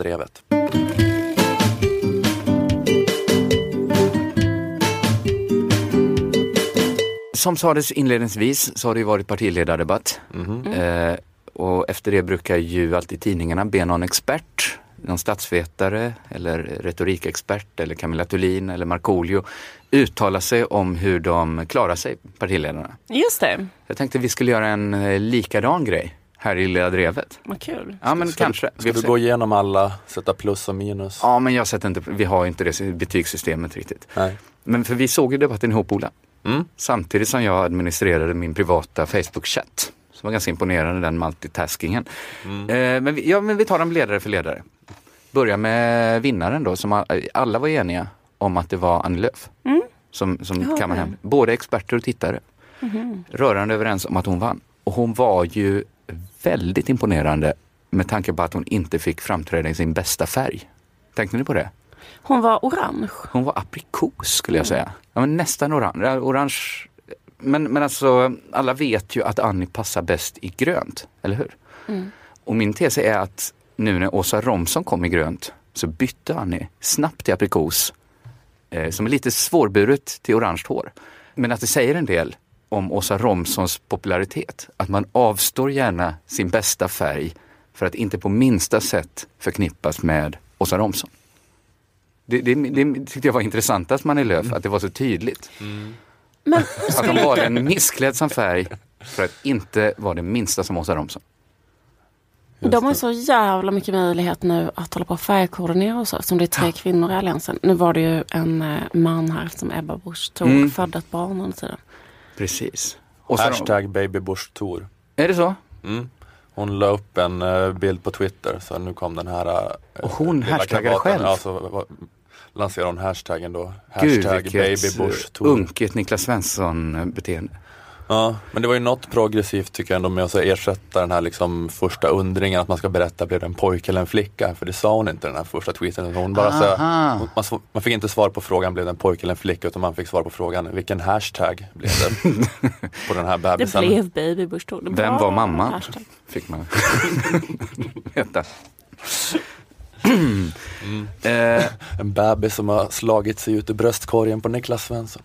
Som sades inledningsvis så har det ju varit partiledardebatt. Eh, och efter det brukar ju alltid tidningarna be någon expert, någon statsvetare eller retorikexpert eller Camilla Thulin eller Markoolio uttala sig om hur de klarar sig, partiledarna. Just det, Jag tänkte vi skulle göra en eh, likadan grej här i Lilla Drevet. vad kul. Ja men kanske. Vi Ska du gå igenom alla, sätta plus och minus? Ja men jag sätter inte, vi har inte det betygssystemet riktigt. Nej. Men för vi såg ju debatten ihop Ola. Mm. Samtidigt som jag administrerade min privata Facebook-chatt. Som var ganska imponerande den multitaskingen. Mm. Eh, men, vi, ja, men vi tar dem ledare för ledare. Börja med vinnaren då som a- alla var eniga om att det var Annie Lööf. Som, som Ja, kammade hem. Både experter och tittare. Rörande överens om att hon vann. Och hon var ju väldigt imponerande med tanke på att hon inte fick framträda i sin bästa färg. Tänkte ni på det? Hon var orange. Hon var aprikos skulle jag säga. Ja, men nästan orange. Orange. Men, men alltså, alla vet ju att Annie passar bäst i grönt, eller hur? Och min tes är att nu när Åsa Romson kom i grönt så bytte Annie snabbt till aprikos, eh, som är lite svårburet till orange hår. Men att det säger en del om Åsa Romsons popularitet. Att man avstår gärna sin bästa färg för att inte på minsta sätt förknippas med Åsa Romson. Det, det, det tyckte jag var intressantast man i Löf, att det var så tydligt. Men Att de valde en missklädsam färg för att inte vara det minsta som Åsa Romson. de har så jävla mycket möjlighet nu att hålla på och färgkoordinera och så. Eftersom det är tre kvinnor i Alliansen. Nu var det ju en eh, man här som Ebba Busch Thor Mm. födde ett barn under tiden. Precis. Rom- Hashtag baby Bush Tour. Är det så? Mm. Hon la upp en eh, bild på Twitter så nu kom den här eh, Och hon kravaten. själv? Ja, så lanserade hon hashtaggen då. Gud Hashtag baby vilket Bush Tour. unket Niklas Svensson-beteende. Ja, men det var ju något progressivt tycker jag ändå med att ersätta den här liksom första undringen att man ska berätta blev det en pojke eller en flicka? För det sa hon inte den här första tweeten. Hon bara så, man, man fick inte svar på frågan blev det en pojke eller en flicka utan man fick svar på frågan vilken hashtag blev det *laughs* på den här Det bebisen? blev Baby Busch Thor. Det Vem var mamma? hashtag. Fick man *laughs* veta. *clears throat* eh, En bebis som har slagit sig ut ur bröstkorgen på Niklas Svensson.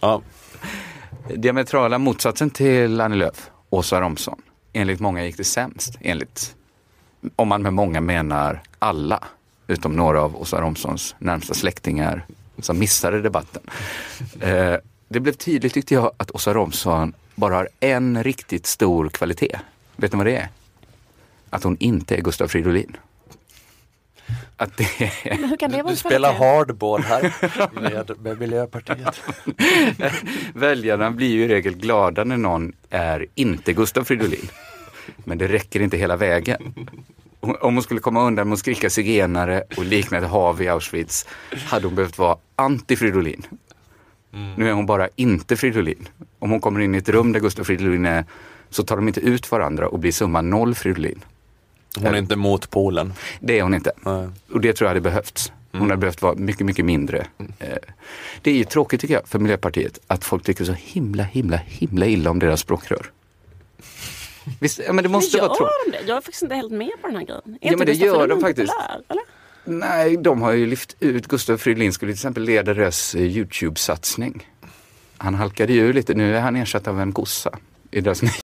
Ja, diametrala motsatsen till Annie Lööf, Åsa Romson. Enligt många gick det sämst. Enligt, om man med många menar alla, utom några av Åsa Romsons närmsta släktingar som missade debatten. Eh, det blev tydligt tyckte jag att Åsa Romson bara har en riktigt stor kvalitet. Vet ni vad det är? Att hon inte är Gustav Fridolin. Att det är Men hur kan det vara du en spelar hardball här med, med Miljöpartiet. *laughs* Väljarna blir ju i regel glada när någon är inte Gustav Fridolin. Men det räcker inte hela vägen. Om hon skulle komma undan med att skrika zigenare och likna ett hav i Auschwitz hade hon behövt vara anti-Fridolin. Nu är hon bara inte Fridolin. Om hon kommer in i ett rum där Gustav Fridolin är så tar de inte ut varandra och blir summa noll Fridolin. Hon är inte motpolen. Det är hon inte. Nej. Och det tror jag hade behövts. Hon hade behövt vara mycket, mycket mindre. Eh, Det är ju tråkigt tycker jag för Miljöpartiet att folk tycker så himla, himla, himla illa om deras språkrör. *laughs* Visst, ja, men det måste Men vara tråkigt. gör de det? Jag är faktiskt inte helt med på den här grejen. Är Ja, inte men det gör de faktiskt. populär, eller? Nej, de har ju lyft ut Gustav Fridolin skulle till exempel leda deras eh, YouTube-satsning. Han halkade ju lite, nu är han ersatt av en kossa i deras *laughs*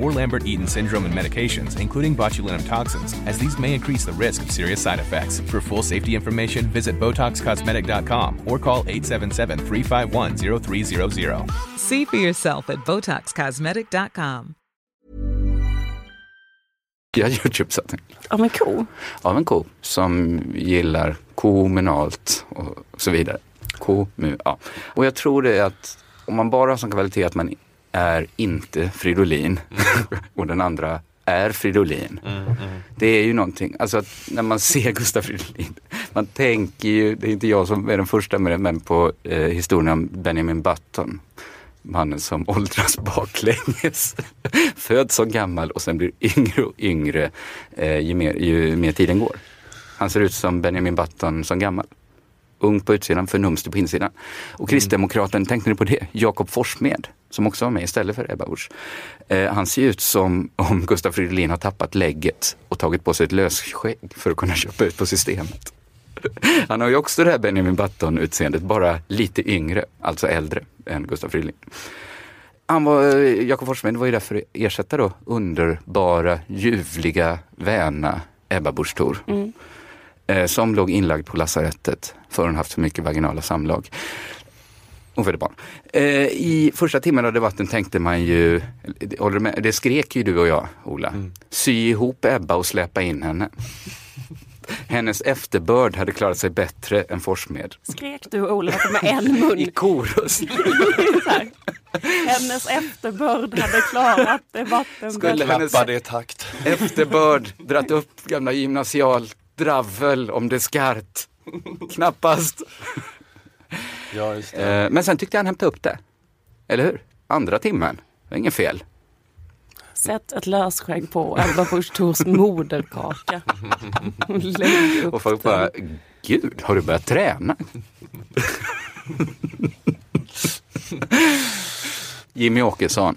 or Lambert-Eaton syndrome and medications, including botulinum toxins, as these may increase the risk of serious side effects. For full safety information, visit BotoxCosmetic.com or call 877-351-0300. See for yourself at BotoxCosmetic.com. Jag Youtube-satsning Ja men cool. av en ko som gillar kommunalt och så vidare. Kommu, ja. Och jag tror det är att om man bara har som kvalitet att man är inte Fridolin *laughs* och den andra är Fridolin. Det är ju någonting, alltså att när man ser Gustaf Fridolin, man tänker ju, det är inte jag som är den första med det, men på eh, historien om Benjamin Button. Mannen som åldras baklänges. *laughs* Föds som gammal och sen blir yngre och yngre eh, ju, mer, ju mer tiden går. Han ser ut som Benjamin Button som gammal. Ung på utsidan, förnumstig på insidan. Och kristdemokraten, tänkte ni på det? Jakob Forssmed, som också var med istället för Ebba Busch. Eh, han ser ut som om Gustaf Fridolin har tappat lägget och tagit på sig ett lösskägg för att kunna köpa ut på systemet. *laughs* Han har ju också det här Benjamin Button-utseendet, bara lite yngre, alltså äldre än Gustaf Fridolin. Han var, eh, Jakob Forssmed var ju där för att ersätta då underbara, ljuvliga, väna Ebba Busch Thor. Eh, som låg inlagd på lasarettet för hon haft för mycket vaginala samlag. Och födde barn. Eh, I första timmen av debatten tänkte man ju, håller du med? det skrek ju du och jag, Ola. Sy ihop Ebba och släppa in henne. *laughs* Hennes efterbörd hade klarat sig bättre än Forssmed. Skrek du Ola med en mun. I korus. *laughs* Hennes efterbörd hade klarat debatten Skulle bättre. hennes i takt. efterbörd dratt upp gamla gymnasial dravel om Descartes? *laughs* Knappast. *laughs* Ja, just det. Eh, men sen tyckte jag han hämtade upp det. Eller hur? Andra timmen. Det var inget fel. Sätt ett lösskägg på Ebba Busch Thors moderkaka. *laughs* Lägg upp Och folk den. bara, gud, har du börjat träna? *laughs* Jimmy Åkesson.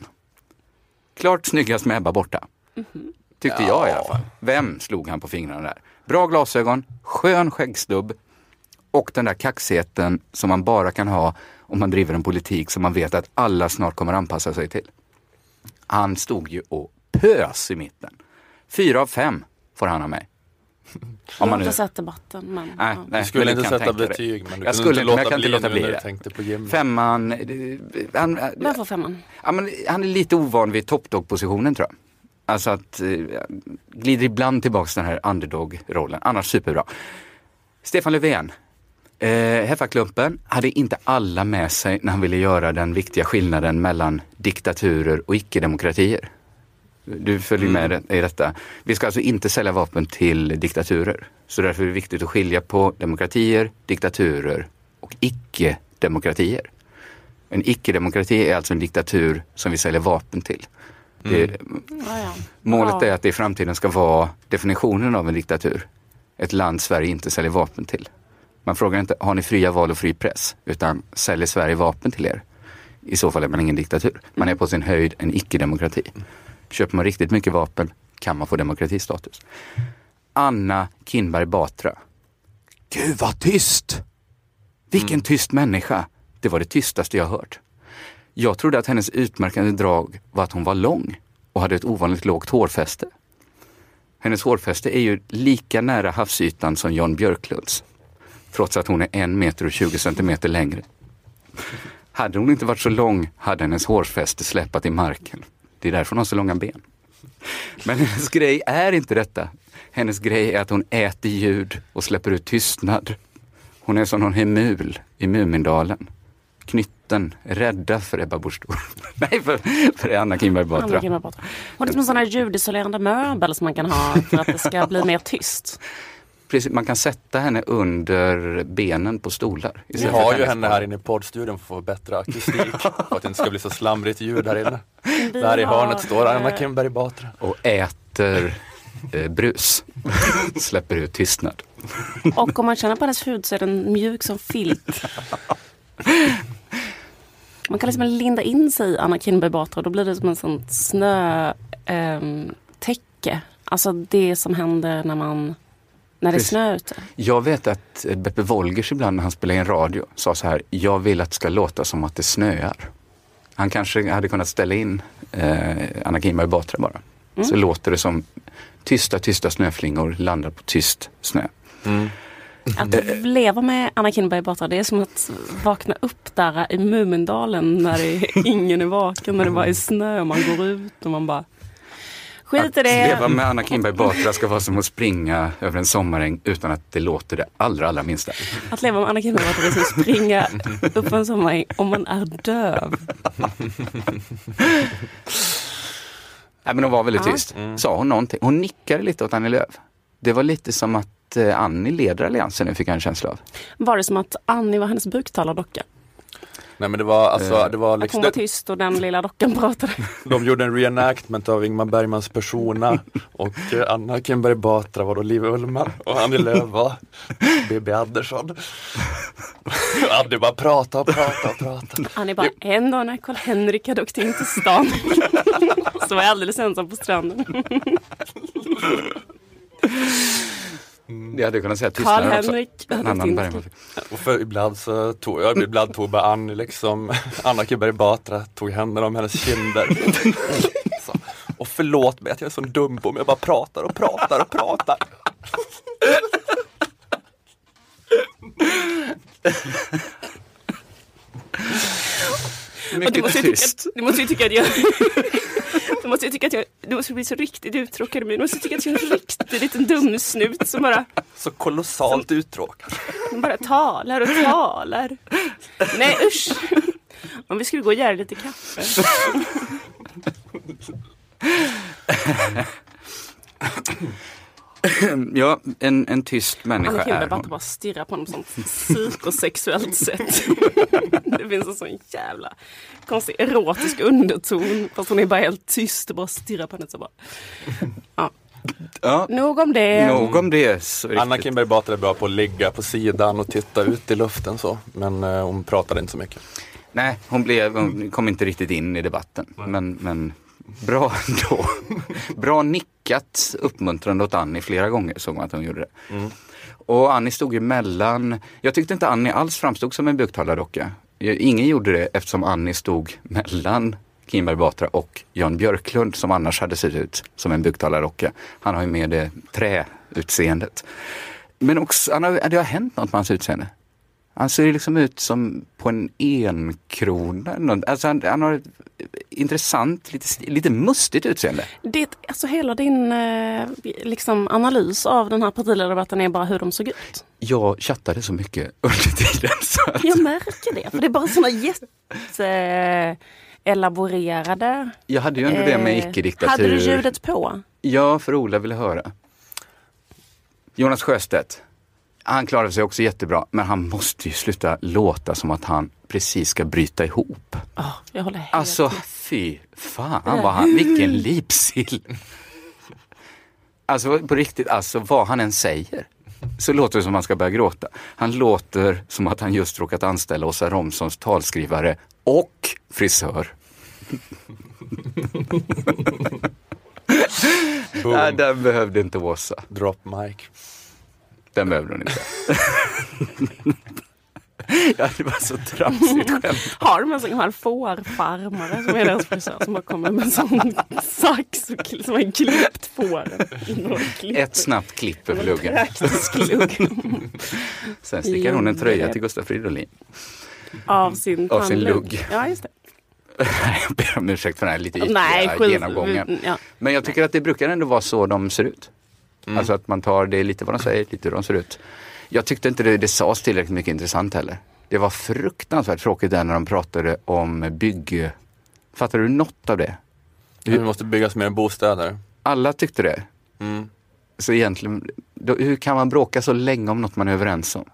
Klart snyggast med Ebba borta. Tyckte jag i alla fall. Vem slog han på fingrarna där? Bra glasögon, skön skäggstubb och den där kaxigheten som man bara kan ha om man driver en politik som man vet att alla snart kommer anpassa sig till. Han stod ju och pös i mitten. Fyra av fem får han av mig. Jag Om har man nu... inte sett debatten men Nej, nej, Du skulle men inte kan sätta betyg, men du jag kunde skulle inte men jag låta kan inte bli låta bli det. tänkte på Jimmy. Femman, eh, han, Vem får femman? ja, men han är lite ovan vid toppdog-positionen tror jag. Alltså att eh, glider ibland tillbaks till den här underdog-rollen, annars superbra. Stefan Löfven, eh, Heffaklumpen hade inte alla med sig när han ville göra den viktiga skillnaden mellan diktaturer och icke-demokratier. Du följer med i detta. Vi ska alltså inte sälja vapen till diktaturer. Så därför är det viktigt att skilja på demokratier, diktaturer och icke-demokratier. En icke-demokrati är alltså en diktatur som vi säljer vapen till. Det, Ja, ja. målet är att det i framtiden ska vara definitionen av en diktatur. Ett land Sverige inte säljer vapen till. Man frågar inte, har ni fria val och fri press? Utan, säljer Sverige vapen till er? I så fall är man ingen diktatur. Man är på sin höjd en icke-demokrati. Köper man riktigt mycket vapen kan man få demokratistatus. Anna Kinberg Batra. Gud vad tyst! Vilken tyst människa! Det var det tystaste jag hört. Jag trodde att hennes utmärkande drag var att hon var lång och hade ett ovanligt lågt hårfäste. Hennes hårfäste är ju lika nära havsytan som Jan Björklunds. Trots att hon är en meter och 20 centimeter längre. Hade hon inte varit så lång hade hennes hårfäste släpat i marken. Det är därför hon har så långa ben. Men hennes grej är inte detta. Hennes grej är att hon äter ljud och släpper ut tystnad. Hon är som någon hemul i Mumindalen. Knytten, rädda för Ebba Busch Thor. *laughs* Nej, för, för Anna Kinberg Anna Batra. Kinberg Batra. Hon är som en sån här ljudisolerande möbel som man kan ha för att det ska bli mer tyst precis, man kan sätta henne under benen på stolar. Vi har ju hennes henne här inne i poddstudion för att få bättre akustik. *laughs* för att det inte ska bli så slamrigt ljud här inne. Där i hörnet står Anna Kinberg Batra. Och äter eh, brus. *laughs* Släpper ut tystnad. Och om man känner på hennes hud så är den mjuk som filt. Man kan liksom linda in sig i Anna Kinberg Batra och då blir det som en sån snö ehm, täcke. Alltså det som händer när man när det Precis. snö ute. Jag vet att eh, Beppe Wolgers ibland när han spelade in radio sa så här, jag vill att det ska låta som att det snöar. Han kanske hade kunnat ställa in eh, Anna Kinberg Batra bara. Så låter det som tysta, tysta snöflingor landar på tyst snö. Att leva med Anna Kinberg Batra det är som att vakna upp där i Mumindalen när det är, *laughs* ingen är vaken, när det bara är snö och man går ut och man bara Skit i Att leva det. med Anna Kinberg Batra ska vara som att springa över en sommaräng utan att det låter det allra, allra minsta. Att leva med Anna Kinberg Batra det är som att springa upp en sommaräng om man är döv. Nej, men hon var väldigt Ja. tyst. Sa hon någonting? Hon nickade lite åt Annie Lööf. Det var lite som att eh, Annie leder alliansen nu fick jag en känsla av. Var det som att Annie var hennes buktalardocka? Nej men det var alltså, det var Att liksom, hon var tyst och den lilla dockan pratade. *laughs* de gjorde en reenactment av Ingmar Bergmans persona och eh, Anna Kinberg Batra var då Liv Ullmann och Annie Lööf var *laughs* Bibi Andersson. Annie bara prata och prata och prata. Annie bara, en dag när Karl-Henrik hade åkt in till stan *laughs* så var jag alldeles ensam på stranden. Hade jag kunnat säga tystnaden också. Karl-Henrik hade. Och för ibland så tog jag, ibland tog bara Annie liksom, *laughs* Anna Kinberg Batra tog händerna om hennes kinder. Så, och förlåt mig att jag är så dum på mig, jag bara pratar och pratar och pratar. Och du Mycket måste, ju tycka tyst. att, du måste ju tycka att jag... Du måste ju tycka att jag... Du måste bli så riktigt uttråkad mig. Du måste tycka att jag är en riktig liten dumsnut som bara, Så kolossalt uttråkad. som bara talar och talar. Nej usch! Om vi skulle gå och göra lite kaffe. *clears throat* Ja, en, en tyst människa Anna Kinberg är bara, stirrar på honom på sånt psykosexuellt sätt. *laughs* Det finns en sån jävla konstig erotisk underton. Fast hon är bara helt tyst och bara stirrar på henne. Så bara. Ja. Ja, Nog om det. nog om det. Så Anna. Kinberg Batra är bra på att ligga på sidan och titta ut i luften så. Men eh, hon pratade inte så mycket. Nej, hon, blev, hon kom inte riktigt in i debatten. Men, men bra ändå. Bra nickat uppmuntrande åt Annie flera gånger såg man att hon gjorde det. Och Annie stod ju mellan, jag tyckte inte Annie alls framstod som en buktalardocka. Ingen gjorde det eftersom Annie stod mellan Kinberg Batra och Jan Björklund som annars hade sett ut som en buktalardocka. Han har ju med det träutseendet. Men också, han har, det har hänt något med hans utseende. Han ser liksom ut som på en enkrona. Alltså han, han har ett intressant, lite, lite mustigt utseende. Det, alltså hela din eh, liksom, analys av den här partiledardebatten är bara hur de såg ut. Jag chattade så mycket under tiden. Så att Jag märker det. För det är bara såna jätte eh, elaborerade. jag hade ju ändå det med eh, icke-diktatur. Hade du ljudet på? Ja, för Ola ville höra. Jonas Sjöstedt. Han klarade sig också jättebra, men han måste ju sluta låta som att han precis ska bryta ihop. Ja, jag håller helt Alltså med. fy fan vad han, vilken lipsill. Alltså på riktigt, alltså vad han än säger så låter det som att han ska börja gråta. Han låter som att han just råkat anställa Åsa Romsons talskrivare och frisör. *laughs* Nej, den behövde inte Åsa. Drop mic. Den behövde hon inte. *laughs* ja, det var så tramsigt skämt. Har de en sån här fårfarmare som är deras frisör som bara kommer med en sån sax och kl- som har klippt fåren. Ett snabbt klipp över luggen. Lugg *laughs* Sen stickar hon en tröja till Gustaf Fridolin. av sin Av sin lugg. Ja, just det. *laughs* Jag ber om ursäkt för den här lite ytliga Nej, genomgången. Ja. Men jag tycker att det brukar ändå vara så de ser ut. Alltså att man tar det lite vad de säger, lite hur de ser ut. Jag tyckte inte det, det sades tillräckligt mycket intressant heller. Det var fruktansvärt tråkigt där när de pratade om bygg... Fattar du något av det? Vi måste byggas mer bostäder. Alla tyckte det. Mm. Så egentligen, då, hur kan man bråka så länge om något man är överens om?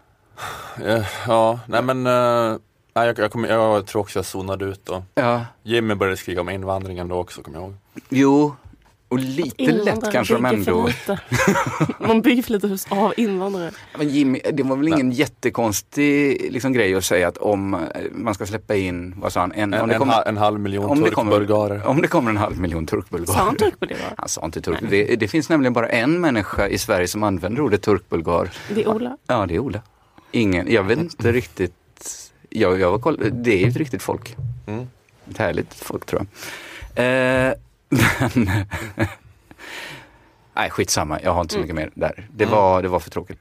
Eh, Ja, nej men eh, nej, jag, jag, kommer- jag tror också jag zonade ut då. Ja, Jimmy började skriva om invandringen då också, kommer jag ihåg. jo, och lite lätt kanske de ändå... Man bygger för lite hus av invandrare. Men Jimmy, det var väl ingen jättekonstig liksom, grej att säga att om eh, man ska släppa in, vad sa han, en, En, om, det en, kommer, en halv miljon om, det kommer, turkbulgarer. om det kommer en halv miljon turkbulgarer. Sa han turkbulgarer? Han sa inte turk. Det, det finns nämligen bara en människa i Sverige som använder ordet turkbulgar. Det är Ola. Ja, det är Ola. Ingen, jag vet inte riktigt. Jag, jag var koll, det är ett riktigt folk. Mm. Ett härligt folk tror jag. Eh, *laughs* nej, skitsamma. Jag har inte så mycket mer där. Det var, det var för tråkigt.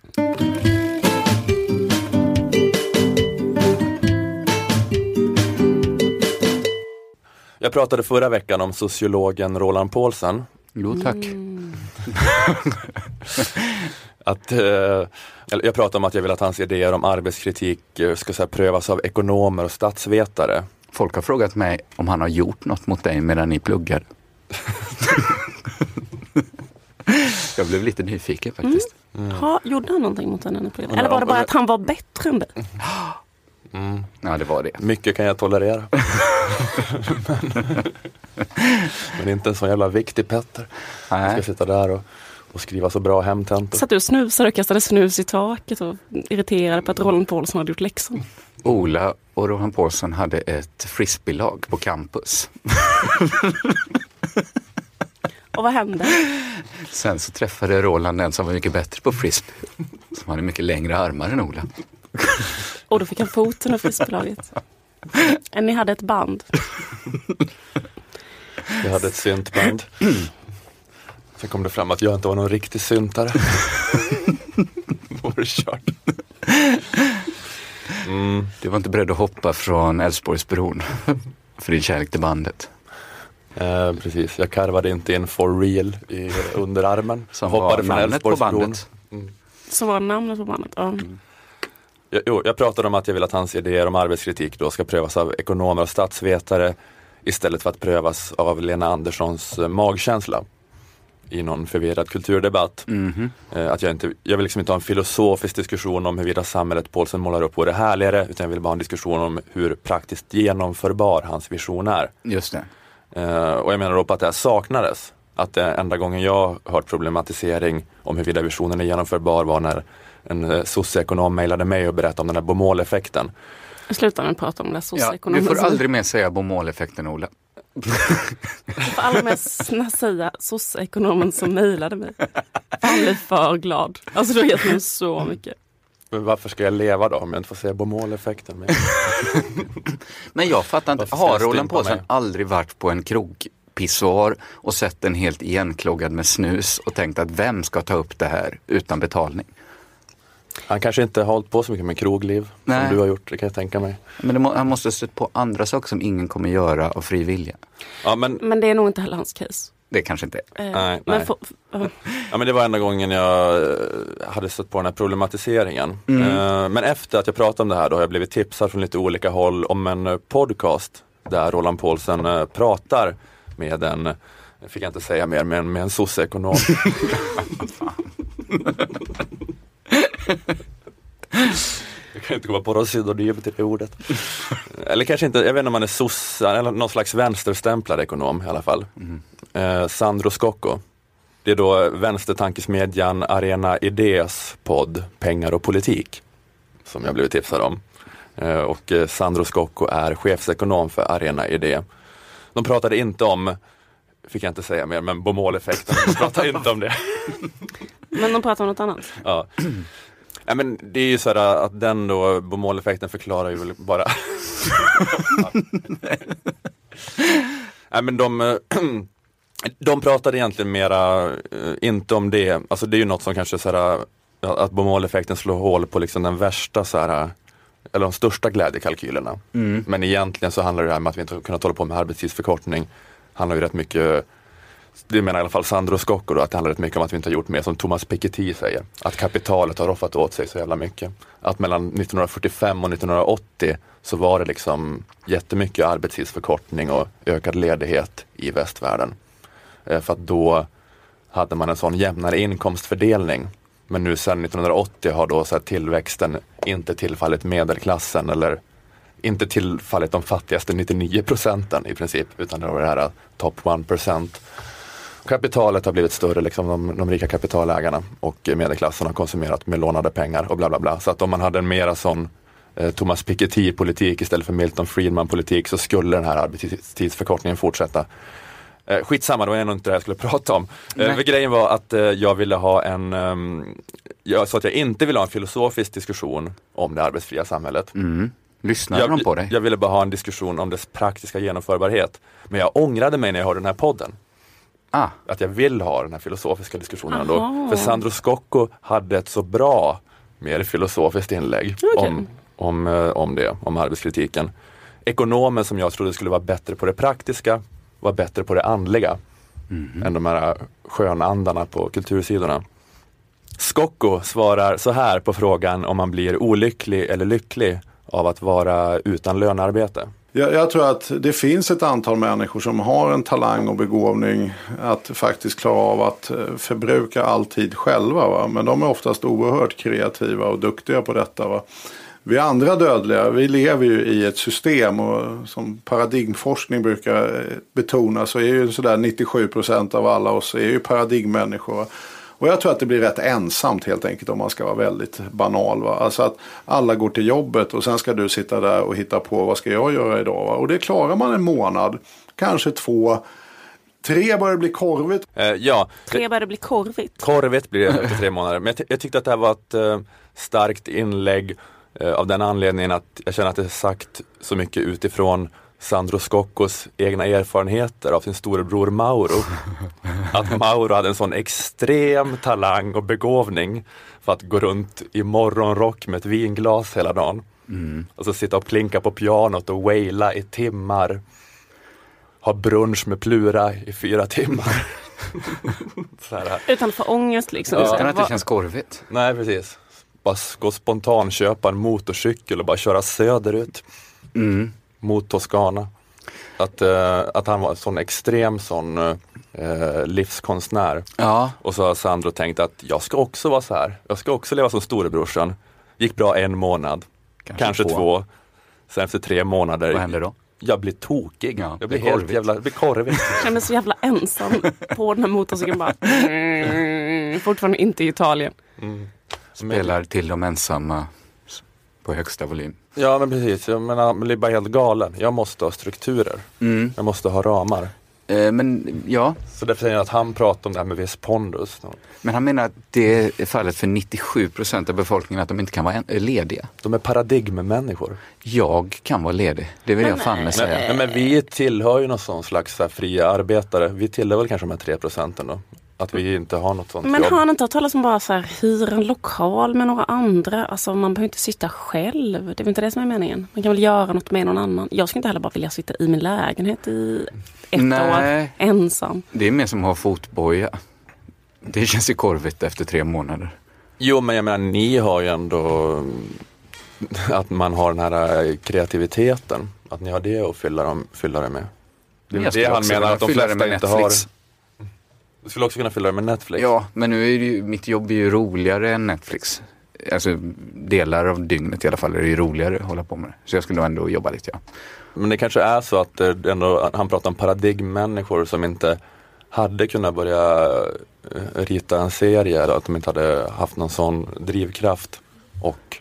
Jag pratade förra veckan om sociologen Roland Paulsen. Jo, tack. *laughs* Att, eh, jag pratade om att jag vill att hans idéer om arbetskritik eh, ska så här, prövas av ekonomer och statsvetare. Folk har frågat mig om han har gjort något mot dig medan ni pluggar. Jag blev lite nyfiken faktiskt. Ha, gjorde han någonting mot henne? Eller Ja, var det bara att han var bättre än dig? Ja, det var det. Mycket kan jag tolerera. *laughs* men, men inte en sån jävla viktig Petter. Jag ska Nej. sitta där och, och skriva så bra hemtentor. Satt du och snusade och kastade snus i taket och irriterade på att Roland Paulsson hade gjort läxan? Ola och Rohan Paulsson hade ett frisbeelag på campus. *laughs* *laughs* Och vad hände? Sen så träffade Roland en som var mycket bättre på frisbee. Som hade mycket längre armar än Ola. Och då fick han foten av frisbeelaget. Än ni hade ett band. Jag hade ett syntband. Sen kom det fram att jag inte var någon riktig syntare. *laughs* Kört. Mm. Du var inte beredd att hoppa från Älvsborgsbron för din kärlek till bandet. Eh, precis, jag karvade inte in for real i underarmen. Som Hoppade var från Älvsborgsbron. bandet. Som var namnet på bandet. Ja. Jag, jo, jag pratade om att jag vill att hans idéer om arbetskritik då ska prövas av ekonomer och statsvetare istället för att prövas av Lena Anderssons eh, magkänsla i någon förvirrad kulturdebatt. Mhm. Eh, att jag, inte, jag vill liksom inte ha en filosofisk diskussion om huruvida samhället Paulsen målar upp vore härligare utan jag vill bara ha en diskussion om hur praktiskt genomförbar hans vision är. Just det. Eh, och jag menar då på att det här saknades. Att det enda gången jag hört problematisering om huruvida visionen är genomförbar var när en eh, socioekonom mejlade mig och berättade om den här bomåleffekten. Sluta nu prata om det Ja, socioekonomen. du får aldrig mer säga bomåleffekten Ola. Du får aldrig mer *laughs* säga socioekonomen som mejlade mig. Han blir för glad. Alltså du har gett mig så mycket. Men varför ska jag leva då om jag inte får säga bomåleffekten? Men, *laughs* Men jag fattar inte, har Roland Paulsen aldrig varit på en krogpissoar och sett den helt igenkloggad med snus och tänkt att vem ska ta upp det här utan betalning? han kanske inte har hållit på så mycket med krogliv Nej. som du har gjort, det kan jag tänka mig. Men må, han måste ha stött på andra saker som ingen kommer göra av fri vilja. Ja men, Men det är nog inte heller hans case. Det kanske inte är. Eh, Nej, men nej. få- ja. men det var enda gången jag eh, hade stött på den här problematiseringen. Eh, Men efter att jag pratade om det här då har jag blivit tipsad från lite olika håll om en eh, podcast där Roland Paulsen eh, pratar med en, det fick jag inte säga mer, men med en socioekonom. *laughs* Jag kan inte komma på någon synonym till det ordet. *laughs* Eller kanske inte, jag vet inte om man är sossa eller någon slags vänsterstämplad ekonom i alla fall. Eh, Sandro Scocco. Det är då vänstertankesmedjan Arena Idés podd Pengar och politik. Som jag blivit tipsad om. Eh, och eh, Sandro Scocco är chefsekonom för Arena Idé. De pratade inte om, fick jag inte säga mer, men bomåleffekten. De pratade *laughs* inte om det. Men de pratar om något annat. Ja. Ja, men det är ju så här att den då, bomåleffekten förklarar ju väl bara *laughs* Nej men de, eh, *clears throat* de pratade egentligen mera, eh, inte om det, alltså det är ju något som kanske så här, att bomåleffekten slår hål på liksom den värsta så här, eller de största glädjekalkylerna. Men egentligen så handlar det här med att vi inte har kunnat hålla på med arbetstidsförkortning, handlar ju rätt mycket det menar i alla fall Sandro Scocco då, att det handlar rätt mycket om att vi inte har gjort mer som Thomas Piketty säger. Att kapitalet har roffat åt sig så jävla mycket. Att mellan 1945 och 1980 så var det liksom jättemycket arbetstidsförkortning och ökad ledighet i västvärlden. Eh, för att då hade man en sån jämnare inkomstfördelning. Men nu sedan 1980 har då så här tillväxten inte tillfallit medelklassen eller inte tillfallit de fattigaste 99 procenten i princip, utan det var det här eh, top 1 procent. Kapitalet har blivit större, liksom de, de rika kapitalägarna och medelklassen har konsumerat med lånade pengar och bla bla bla. Så att om man hade en mera sån eh, Thomas Piketty-politik istället för Milton Friedman-politik så skulle den här arbetstidsförkortningen fortsätta. Eh, skitsamma, det var ändå inte det jag skulle *laughs* prata om. Eh, grejen var att eh, jag ville ha en, ehm, jag sa att jag inte ville ha en filosofisk diskussion om det arbetsfria samhället. Mm. Lyssnade de på dig? Jag ville bara ha en diskussion om dess praktiska genomförbarhet. Men jag ångrade mig när jag hörde den här podden. Ah, Att jag vill ha den här filosofiska diskussionen då. Aha. För Sandro Scocco hade ett så bra, mer filosofiskt inlägg Okej. om, om, eh, om det, om arbetskritiken. Ekonomen som jag trodde skulle vara bättre på det praktiska var bättre på det andliga än de här skönandarna på kultursidorna. Scocco svarar så här på frågan om man blir olycklig eller lycklig av att vara utan lönearbete. Jag, jag tror att det finns ett antal människor som har en talang och begåvning att faktiskt klara av att eh, förbruka all tid själva. Va? Men de är oftast oerhört kreativa och duktiga på detta. Va? Vi andra dödliga, vi lever ju i ett system och som paradigmforskning brukar eh, betona så är ju sådär 97% av alla oss är ju paradigmmänniskor. Och jag tror att det blir rätt ensamt helt enkelt om man ska vara väldigt banal. Va? Alltså att alla går till jobbet och sen ska du sitta där och hitta på vad ska jag göra idag. Va? Och det klarar man en månad, kanske två. Tre börjar bli korvigt. Eh, ja, Tre börjar det bli korvigt. Korvigt blir det efter tre månader. Men jag, ty- jag tyckte att det här var ett eh, starkt inlägg av den anledningen att jag känner att det är sagt så mycket utifrån Sandro Scoccos egna erfarenheter av sin storebror Mauro. *laughs* Att Mauro hade en sån extrem talang och begåvning för att gå runt i morgonrock med ett vinglas hela dagen. Och så sitta och plinka på pianot och waila i timmar. Ha brunch med Plura i fyra timmar. *laughs* *laughs* så här. Utan att få ångest liksom. Utan att det känns korvigt. Nej, precis. Bara s- gå spontant köpa en motorcykel och bara köra söderut Mm. mot Toscana. Att, eh, att han var en sån extrem sån eh, livskonstnär. Ja, Och så har Sandro tänkt att jag ska också vara så här. Jag ska också leva som storebrorsan. Gick bra en månad, kanske, två. Sen efter tre månader, vad händer då? jag blir tokig. Ja, jag blir helt korvigt. jävla, blir korvig. *laughs* Jag känner mig så jävla ensam på den här motorcykeln bara. Mm, *laughs* fortfarande inte i Italien. Spelar till de ensamma på högsta volym. Ja men precis, jag menar, man blir bara helt galen. Jag måste ha strukturer. Mm. Jag måste ha ramar. Eh, men ja, Så därför säger jag att han pratar om det här med viss pondus. men han menar att det är fallet för 97 procent av befolkningen att de inte kan vara eh, lediga. De är paradigmmänniskor. Jag kan vara ledig, det vill jag fan med Men, säga. nej, men vi tillhör ju någon sån slags fria arbetare. Vi tillhör väl kanske de här tre procenten då. Att vi inte har något sånt Men jobb. har han inte hört talas om bara så här, hyra en lokal med några andra? Alltså man behöver inte sitta själv. Det är väl inte det som är meningen. Man kan väl göra något med någon annan. Jag skulle inte heller bara vilja sitta i min lägenhet i ett Nej. år ensam. Det är mer som att ha fotboja. Det känns ju korvigt efter tre månader. Jo men jag menar ni har ju ändå att man har den här eh, kreativiteten. Att ni har det att fylla, dem, fylla det med. Det är det han menar att de flesta inte Netflix. har. Du skulle också kunna fylla det med Netflix. Ja, men nu är ju, mitt jobb är ju roligare än Netflix. Alltså delar av dygnet i alla fall är det ju roligare att hålla på med det. Så jag skulle nog ändå jobba lite ja. Men det kanske är så att det ändå, han pratar om paradigmmänniskor som inte hade kunnat börja eh, rita en serie eller att de inte hade haft någon sån drivkraft och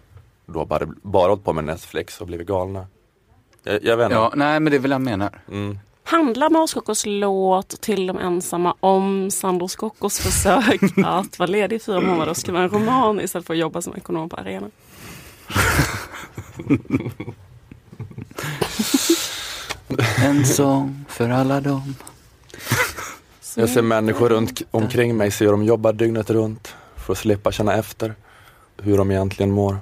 då bara, bara hållit på med Netflix och blivit galna. Jag, jag vet inte. Ja, nej men det är väl jag menar. Mm. Handlar Marskockos låt till de ensamma om Sandro Skockos försök *laughs* att vara ledig i fyra månader och skriva en roman istället för att jobba som ekonom på arenan? En sång för alla dem. Jag ser människor runt omkring mig, ser hur de jobbar dygnet runt för att slippa känna efter hur de egentligen mår.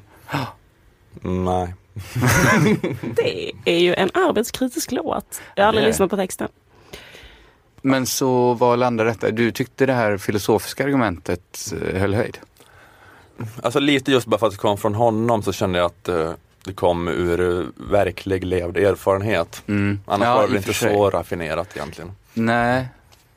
Nej. *laughs* Det är ju en arbetskritisk låt. Jag har aldrig det är lyssnat på texten. Men så vad landar detta? Du tyckte det här filosofiska argumentet eh, höll höjd? Alltså lite just bara för att det kom från honom så kände jag att eh, det kom ur eh, verklig levd erfarenhet. Mm. Annars Ja, var det inte sig. så raffinerat egentligen. Nej,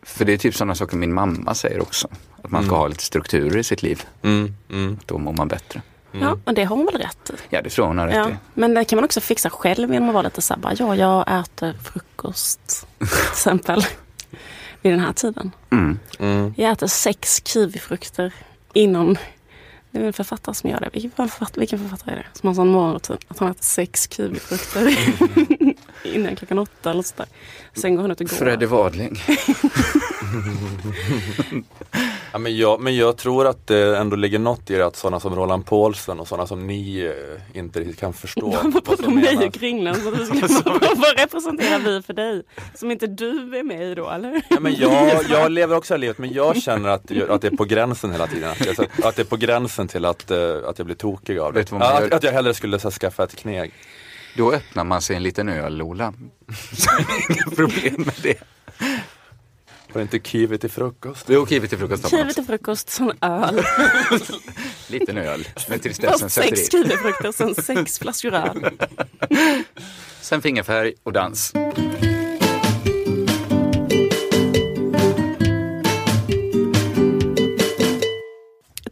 För det är typ sådana saker min mamma säger också. Att man ska Mm. ha lite strukturer i sitt liv. Mm, mm. Då mår man bättre. Ja, och det har hon väl rätt i. Ja, det tror hon har rätt Ja, i. men det kan man också fixa själv genom att vara lite så här, bara, ja, jag äter frukost till *laughs* exempel vid den här tiden. Mm. Mm. Jag äter sex kiwifrukter innan. Det är en författare som gör det. Vilken författare, vilken författare är det? Som har en sån morgonrutin. Att han äter sex kiwifrukter *laughs* innan klockan åtta eller sådär. Sen går han ut och går. Fredde Wadling. *laughs* Ja, men, jag, men jag tror att det ändå ligger något i det att sådana som Roland Paulsen och sådana som ni eh, inte riktigt kan förstå. Pratar som om mig och Kringlan? Så du ska, *laughs* vad, vad representerar vi för dig? Som inte du är med i då eller? Ja, men jag, *laughs* jag lever också det här livet men jag känner att, att det är på gränsen hela tiden. Att, att det är på gränsen till att, eh, att jag blir tokig av det. Att, att jag hellre skulle så, här, skaffa ett kneg. Då öppnar man sig en liten öl, Lola. *laughs* Så Inga problem med det. Var det inte kiwi till frukost? Jo, kiwi till frukost Kiwi till frukost, sån öl. *laughs* Liten öl tristessen Först sätter sex i. kiwifrukter, sen sex flaskor öl. *laughs* Sen fingerfärg och dans.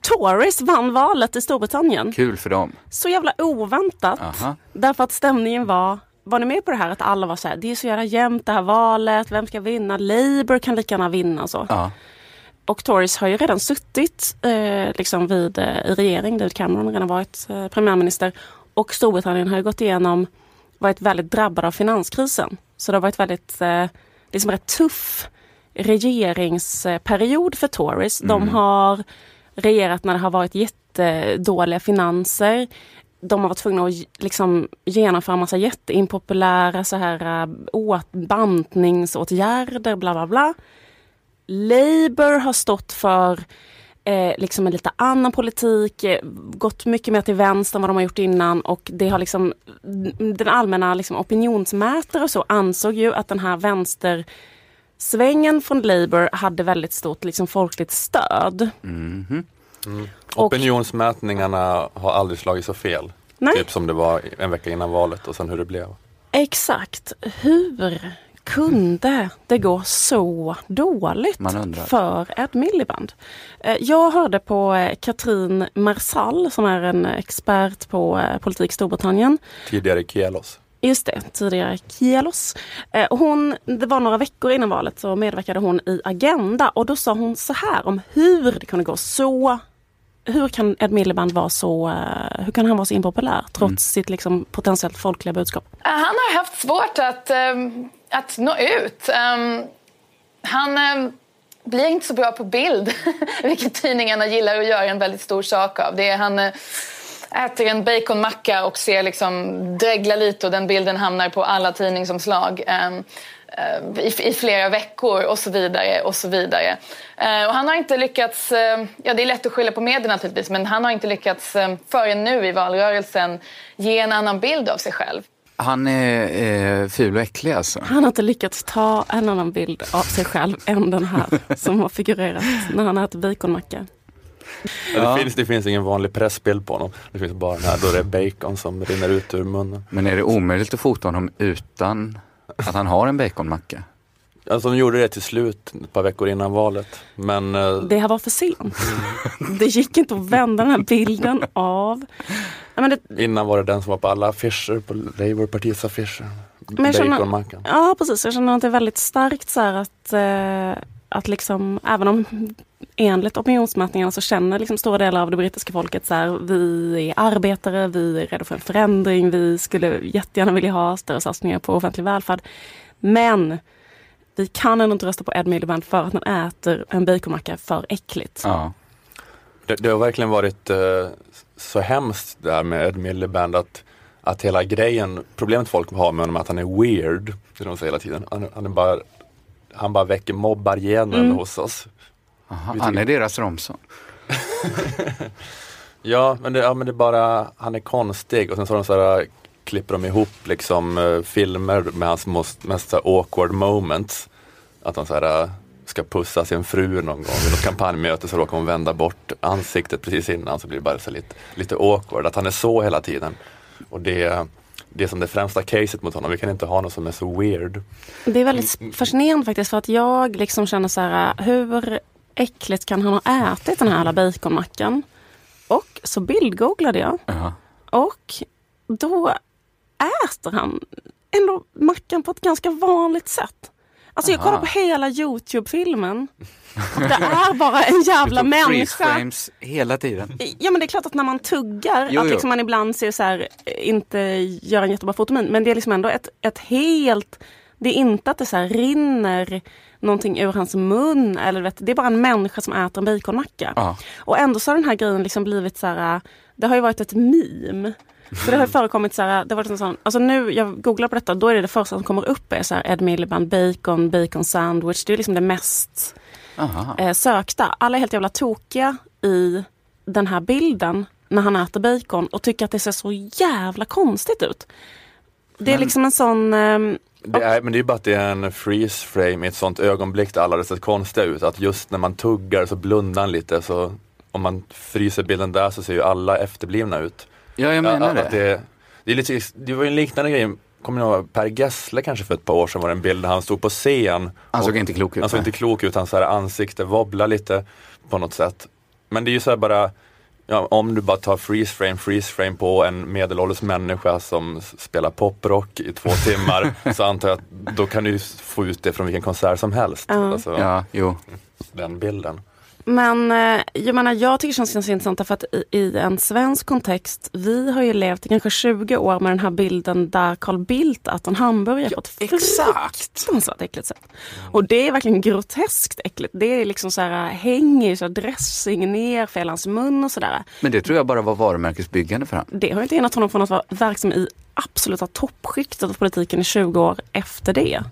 Tories vann valet i Storbritannien. Kul för dem. Så jävla oväntat. Aha. Därför att stämningen var, var ni med på det här att alla var så här, det är så jävla jämnt det här valet, vem ska vinna? Labour kan lika gärna vinna och så. Ja. Och Tories har ju redan suttit eh, liksom vid, eh, i regering, David Cameron har redan varit eh, premiärminister. Och Storbritannien har ju gått igenom, varit väldigt drabbad av finanskrisen. Så det har varit väldigt, eh, liksom rätt tuff regeringsperiod för Tories. De har regerat när det har varit jättedåliga finanser. De har varit tvungna att liksom genomföra massa jätteimpopulära så här, eh, åt, bantningsåtgärder, bla bla bla. Labour har stått för eh, liksom en lite annan politik, eh, gått mycket mer till vänster än vad de har gjort innan och det har liksom den allmänna liksom, opinionsmätare och så ansåg ju att den här vänster vänstersvängen från Labour hade väldigt stort liksom, folkligt stöd. Mhm. Och- Opinionsmätningarna har aldrig slagit så fel. Nej. Typ som det var en vecka innan valet och sen hur det blev. Exakt. Hur kunde det gå så dåligt för Ed Miliband? Eh, Jag hörde på eh, Katrin Marsall som är en expert på eh, politik i Storbritannien. Tidigare Kielos. Just det, tidigare Kielos. Eh, och Hon, det var några veckor innan valet så medverkade hon i Agenda och då sa hon så här om hur det kunde gå så hur kan Ed Miliband vara så, eh, hur kan han vara så impopulär trots sitt liksom, potentiellt folkliga budskap? Han har haft svårt att, ehm, att nå ut. Ehm, han ehm, blir inte så bra på bild, *laughs* vilket tidningarna gillar att göra en väldigt stor sak av. Det är, han eh, äter en baconmacka och ser liksom dregla lite och den bilden hamnar på alla tidningsomslag. ehm, eh, i, flera veckor och så vidare. Och så vidare. Eh, och han har inte lyckats, eh, ja det är lätt att skylla på media naturligtvis, men han har inte lyckats eh, förrän nu i valrörelsen ge en annan bild av sig själv. Han är eh, ful och äcklig alltså. Han har inte lyckats ta en annan bild av sig själv än den här *laughs* som har figurerat när han äter baconmacka. Ja. Det, finns, det finns ingen vanlig pressbild på honom. Det finns bara den här då det är bacon som rinner ut ur munnen. Men är det omöjligt att fota honom utan att han har en baconmacka? Alltså de gjorde det till slut ett par veckor innan valet. Men eh, Det här var för sent. Det gick inte att vända den här bilden av... Det, innan var det den som var på alla affischer, på Labourpartiets affischer. Baconmackan. ja precis, jag känner att det är väldigt starkt så här att, eh, att liksom, även om enligt opinionsmätningarna så känner liksom stora delar av det brittiska folket så här, vi är arbetare, vi är redo för en förändring, vi skulle jättegärna vilja ha större satsningar på offentlig välfärd. Men vi kan ändå inte rösta på Ed Miliband för att han äter en baconmacka för äckligt. Ja. Det, det har verkligen varit eh, så hemskt där med Ed Miliband att, att hela grejen, problemet folk har med honom är att han är weird. Det de säger hela tiden. Han, han, är bara, han bara väcker mobbargenen Mm. hos oss. Aha, han är deras Romson. *laughs* Ja men, det, ja, men det är bara, han är konstig och sen så har de så här, klipper de ihop liksom eh, filmer med hans most, mest så här, awkward moments. Att han så här, eh, ska pussa sin fru någon gång vid något kampanjmöte så råkar hon vända bort ansiktet precis innan så blir det bara så lite, lite awkward. Att han är så hela tiden. Och det, det är som det främsta caset mot honom. Vi kan inte ha något som är så weird. Det är väldigt fascinerande faktiskt för att jag liksom känner så här, hur äckligt kan han ha ätit den här alla baconmackan? Och så bildgooglade jag Ja. och då äter han ändå mackan på ett ganska vanligt sätt. Alltså jag kollar på hela Youtube-filmen. *laughs* Det är bara en jävla människa. hela tiden. Ja men det är klart att när man tuggar Jo, att jo. liksom man ibland ser så här, eh, inte gör en jättebra fotomin. Men det är liksom ändå ett, ett helt, det är inte att det så här rinner någonting ur hans mun. Eller vet, det är bara en människa som äter en baconmacka. Ja. Och ändå så har den här grejen liksom blivit så här, det har ju varit ett meme. Så det har förekommit så här, det har varit en sån, alltså nu, jag googlar på detta, då är det det första som kommer upp är så här Ed Miliband bacon, bacon sandwich. Det är liksom det mest eh, sökta. Alla är helt jävla tokiga i den här bilden när han äter bacon och tycker att det ser så jävla konstigt ut. Det är Men- liksom en sån... ehm, Det är, men det är ju bara att det är en freeze frame i ett sånt ögonblick där alla hade sett konstiga ut. Att just när man tuggar så blundar han lite. Så om man fryser bilden där så ser ju alla efterblivna ut. Ja, jag menar att det. det. Det, är lite, det var ju en liknande grej. Kommer ni ihåg Per Gessle kanske för ett par år sedan var det en bild där han stod på scen. Han såg och- inte klok ut. Han såg nej. inte klok ut, hans ansikte wobblar lite på något sätt. Men det är ju så här bara, ja, om du bara tar freeze frame, freeze frame på en medelålders människa som spelar poprock i två *laughs* timmar så antar jag att då kan du få ut det från vilken konsert som helst. Ja. Alltså, Ja, jo. Den bilden. Men eh, jag menar, jag tycker det känns ganska intressant därför att i, i en svensk kontext, vi har ju levt i kanske 20 år med den här bilden där Carl Bildt äter en hamburgare på ett exakt. fruktansvärt äckligt sätt. Och det är verkligen groteskt äckligt. Det är liksom så här, hänger så här dressing ner för hela hans mun och sådär. Men det tror jag bara var varumärkesbyggande för honom. Det har inte hindrat honom från att vara verksam i absoluta toppskiktet av politiken i 20 år efter det.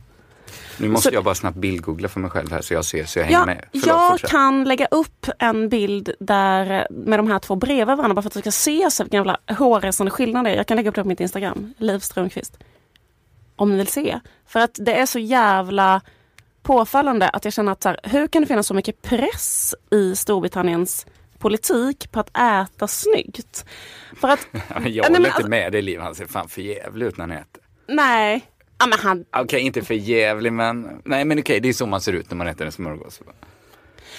Nu måste Så- jag bara snabbt bildgoogla för mig själv här så jag ser så jag hänger Ja, med. Förlåt, jag fortsätt. kan lägga upp en bild där med de här två bredvid varandra bara för att du ska se så vilken jävla hårresande skillnad det är. Jag kan lägga upp det på mitt Instagram, Liv Strömquist. Om ni vill se. För att det är så jävla påfallande att jag känner att så här, hur kan det finnas så mycket press i Storbritanniens politik på att äta snyggt? För att, *laughs* men jag men håller inte alltså- med dig Liv, han ser fan för jävlig ut när han äter. nej, ja, men han, Okej, inte för jävlig men, nej men okej, det är så man ser ut när man äter en smörgås.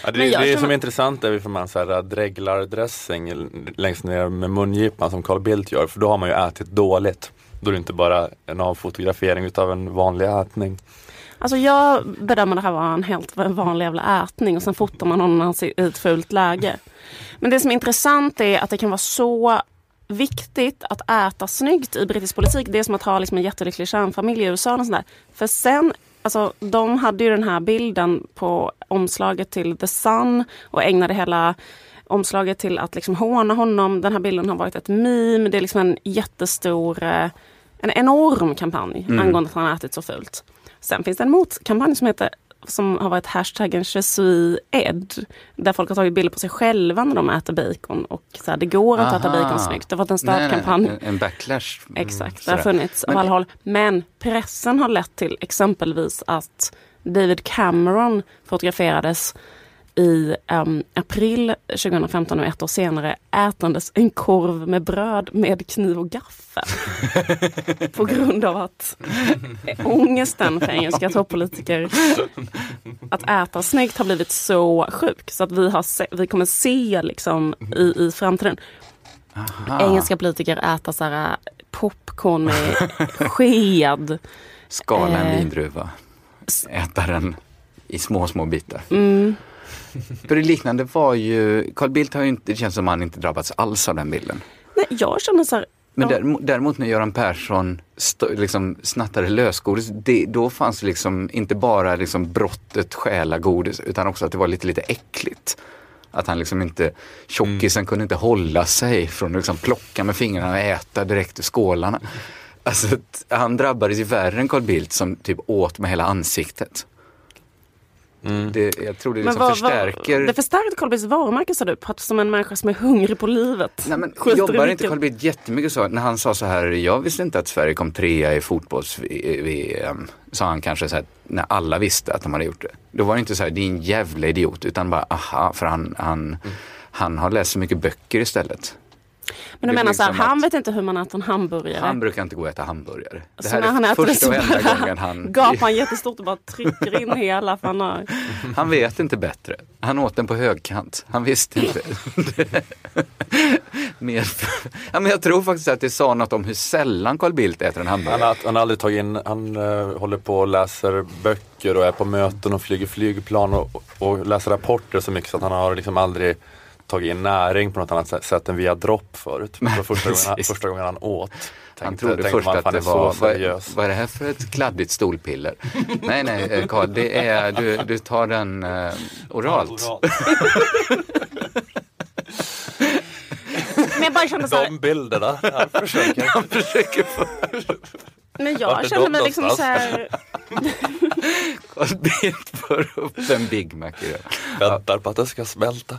Ja, det, det känner- som är intressant är ifall man så här, dreglar dressing längst ner med mungipan som Carl Bildt gör. För då har man ju ätit dåligt. Då är det inte bara en avfotografering utav en vanlig ätning. Alltså jag bedömer det här vara en helt vanlig jävla ätning och sen fotar man honom när han ser i ett fult läge. Men det som är intressant är att det kan vara så viktigt att äta snyggt i brittisk politik. Det är som att ha liksom en jättelycklig kärnfamilj i USA. Och sånt där. För sen, alltså, de hade ju den här bilden på omslaget till The Sun och ägnade hela omslaget till att liksom håna honom. Den här bilden har varit ett meme. Det är liksom en jättestor, eh, en enorm kampanj Mm. angående att han har ätit så fult. Sen finns det en motkampanj som heter som har varit hashtaggen Je suis Ed. Där folk har tagit bilder på sig själva när de äter bacon. Och så här, det går inte att äta bacon snyggt. Det har varit en stödkampanj. en- En backlash. Mm, Exakt, det har sådär. funnits av alla håll. Men pressen har lett till exempelvis att David Cameron fotograferades i em, april 2015 och ett år senare ätandes en korv med bröd med kniv och gaffel. På grund av att ångesten för engelska toppolitiker att äta snyggt har blivit så sjuk så att vi, har se, vi kommer se liksom i, i framtiden Aha. engelska politiker äta så här äh, popcorn med sked. Skala en Eh. vindruva. Äta den i små, små bitar. Mm. För det liknande var ju, Carl Bildt har ju inte, det känns som han inte drabbats alls av den bilden. Nej, jag känner så här, Men ja, däremot, däremot när Göran Persson st- liksom snattade lösgodis, det, då fanns det liksom inte bara liksom brottet stjäla godis utan också att det var lite, lite äckligt. Att han liksom inte, tjockisen kunde inte hålla sig från att liksom plocka med fingrarna och äta direkt ur skålarna. Alltså att han drabbades ju värre än Carl Bildt som typ åt med hela ansiktet. Det, jag tror det liksom vad- vad- förstärker... det förstärker Carl Bildts varumärke sa du, på att som en människa som är hungrig på livet. Nej, men jobbar i inte. Carl Bildt jättemycket så? När han sa så här, jag visste inte att Sverige kom trea i fotbolls-VM. Sa han kanske så här, när alla visste att de hade gjort det. Då var det inte så här, din jävla idiot, utan bara aha, för han, han, han har läst så mycket böcker istället. Men du menar så här, han vet inte hur man äter en hamburgare. Han brukar inte gå och äta hamburgare. Det så här när han är äter det första och enda bara gången han... gapar han jättestort och bara trycker in *laughs* hela. För han har... Han vet inte bättre. Han åt den på högkant. Han visste inte. *laughs* Mer... ja, men jag tror faktiskt att det sa något om hur sällan Carl Bildt äter en Han hamburgare. har, han har aldrig tagit in, han eh, håller på och läser böcker och är på möten och flyger flygplan och, och läser rapporter så mycket så att han har liksom aldrig tagit in näring på något annat sätt- än via dropp förut. Det var första gången, han- första gången han åt. Han Tänkte- trodde tänkte först man, att det var, vad, vad är det här för ett kladdigt stolpiller? *laughs* nej, nej, eh, Carl, det är, du, du tar den eh, oralt. *laughs* bara kände så här, De bilderna, han försöker. *laughs* Han försöker men jag är kände de mig liksom så någonstans? här, *laughs* Bildt för upp en Big Mac i det. Väntar på att det ska smälta.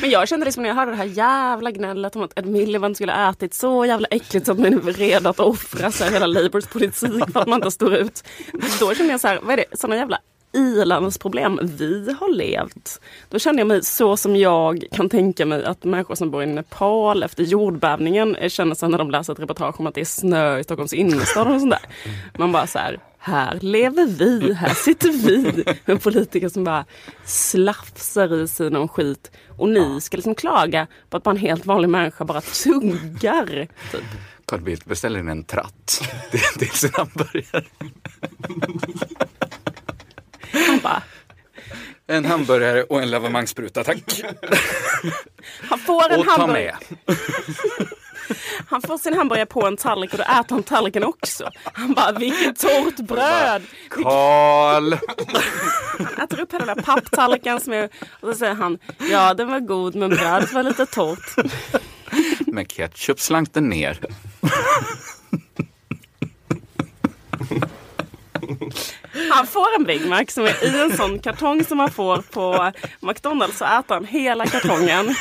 Men jag kände liksom när jag hörde det här jävla gnället om att Ed Miliband skulle ätit så jävla äckligt att man är redo att offra så här, hela Labours politik för att man inte står ut. Då kände jag så här, vad är det, sådana jävla ilandsproblem vi har levt. Då kände jag mig så som jag kan tänka mig att människor som bor i Nepal efter jordbävningen känner sig när de läser ett reportage om att det är snö i Stockholms innerstad och sånt där. Man bara så här, här lever vi, här sitter vi med politiker som bara slafsar i sig någon skit. Och ni ska liksom klaga på att bara en helt vanlig människa bara tuggar. Typ. Carl Bildt beställer en tratt till, till sin hamburgare. Han bara, En hamburgare och en lavemangsspruta, tack. han får en Och hamburgare. Han får sin hamburgare på en tallrik och då äter han tallriken också. Han bara, vilket torrt bröd! Carl! Han äter upp hela den där papptallriken som är, och så säger han, ja den var god men brödet var lite torrt. Med ketchup slank den ner. Han får en Big Mac som är i en sån kartong som man får på McDonalds så äter han hela kartongen.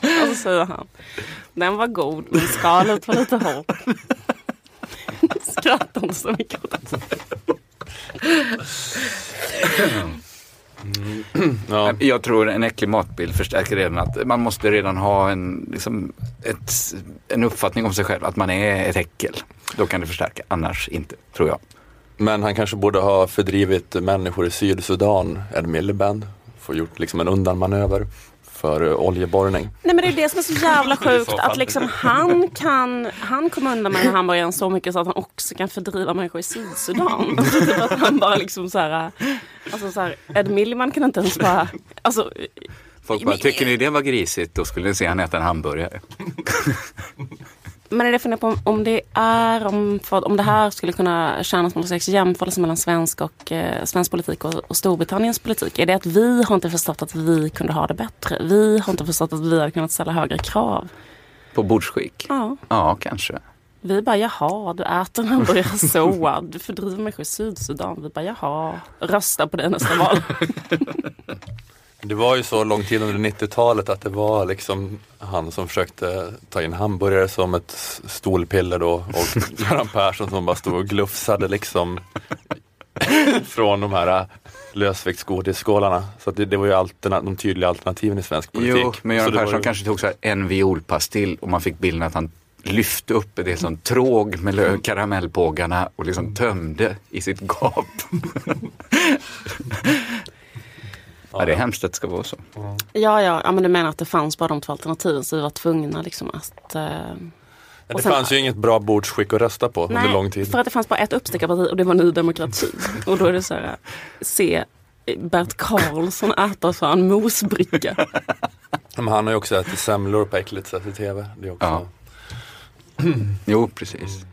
Och så säger han, den var god men skalet var lite hårt. Skrattar inte så mycket åt det. Ja. Jag tror en äcklig matbild förstärker redan att man måste redan ha en, liksom, ett, en uppfattning om sig själv, att man är ett äckel. Då kan det förstärka, annars inte, tror jag. Men han kanske borde ha fördrivit människor i Sydsudan, Ed Miliband, få gjort liksom en undanmanöver för eh, oljeborrning. Nej men det är det som är så jävla *laughs* sjukt att liksom han kan, han kommer undan med den hamburgaren så mycket så att han också kan fördriva människor i Sydsudan. *laughs* Alltså typ att han bara liksom så här, alltså så här, Ed Miliband kan inte ens bara, alltså Folk bara, tycker ni det var grisigt? Då skulle ni se han äta en hamburgare. *laughs* Men är det funderar på om, om det är om, om det här skulle kunna tjäna som någon slags jämförelse mellan svensk, och, eh, svensk politik och, och Storbritanniens politik. Är det att vi har inte förstått att vi kunde ha det bättre? Vi har inte förstått att vi hade kunnat ställa högre krav. På bordsskick? Ja. Ja, kanske. Vi bara jaha, du äter en hamburgare så, du fördriver människor i Sydsudan. Vi bara jaha, rösta på det nästa val. *laughs* Det var ju så lång tid under 90-talet att det var liksom han som försökte ta in hamburgare som ett stolpiller då och *laughs* Göran Persson som bara stod och glufsade liksom *laughs* från de här lösviktsgodisskålarna. Så det, det var ju alterna- de tydliga alternativen i svensk politik. Jo, men Göran det Persson ju- kanske tog så en violpastill och man fick bilden att han lyfte upp ett sånt tråg med lö- karamellpågarna och liksom tömde i sitt gap. *laughs* ja, det är hemskt att det ska vara så. Ja, ja, ja, men du menar att det fanns bara de två alternativen så vi var tvungna liksom att... Eh, Det sen- fanns ju inget bra bordsskick att rösta på under lång tid. för att det fanns bara ett uppstickarparti och det var Ny Demokrati. *laughs* och då är det så här, se Bert Karlsson äta så en mosbricka. Men han har ju också ätit semlor på äckligt sätt i tv. Det är också... Ja. Jo, precis.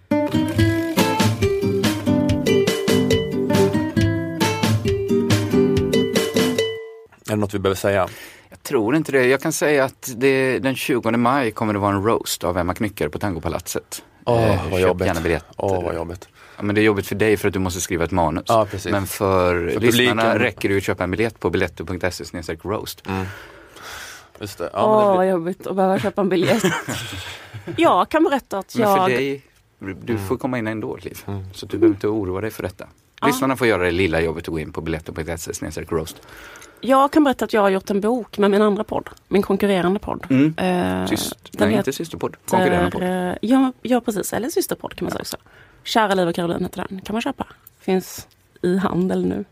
Är det något vi behöver säga? Jag tror inte det. Jag kan säga att det, den 20 maj kommer det vara en roast av Emma Knyckare på Tangopalatset. Åh, Eh, vad köp jobbigt. gärna biljetter. Åh, vad jobbigt. Ja, men det är jobbigt för dig för att du måste skriva ett manus. Precis. Men för, För lyssnarna publiken- räcker det att köpa en biljett på biletto.se snedstreck roast. Just det. Åh, Ja, men det vad jobbigt att behöva köpa en biljett. *laughs* jag kan berätta att Men för jag... dig, du får komma in ändå Liv. Så du behöver inte oroa dig för detta. Lyssnarna får göra det lilla jobbet att gå in på snedstreck roast. Jag kan berätta att jag har gjort en bok med min andra podd, min konkurrerande podd. Mm. Eh, Syst, nej, heter- inte systerpodd. Konkurrerande podd. eh, Ja, ja, precis. Eller systerpodd kan man säga också. Kära Liv och Caroline heter den. Kan man köpa. Finns i handel nu.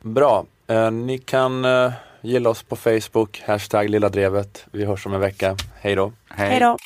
Bra. Eh, ni kan eh, gilla oss på Facebook, hashtag Lilla Drevet. Vi hörs om en vecka. Hej då. Hej då.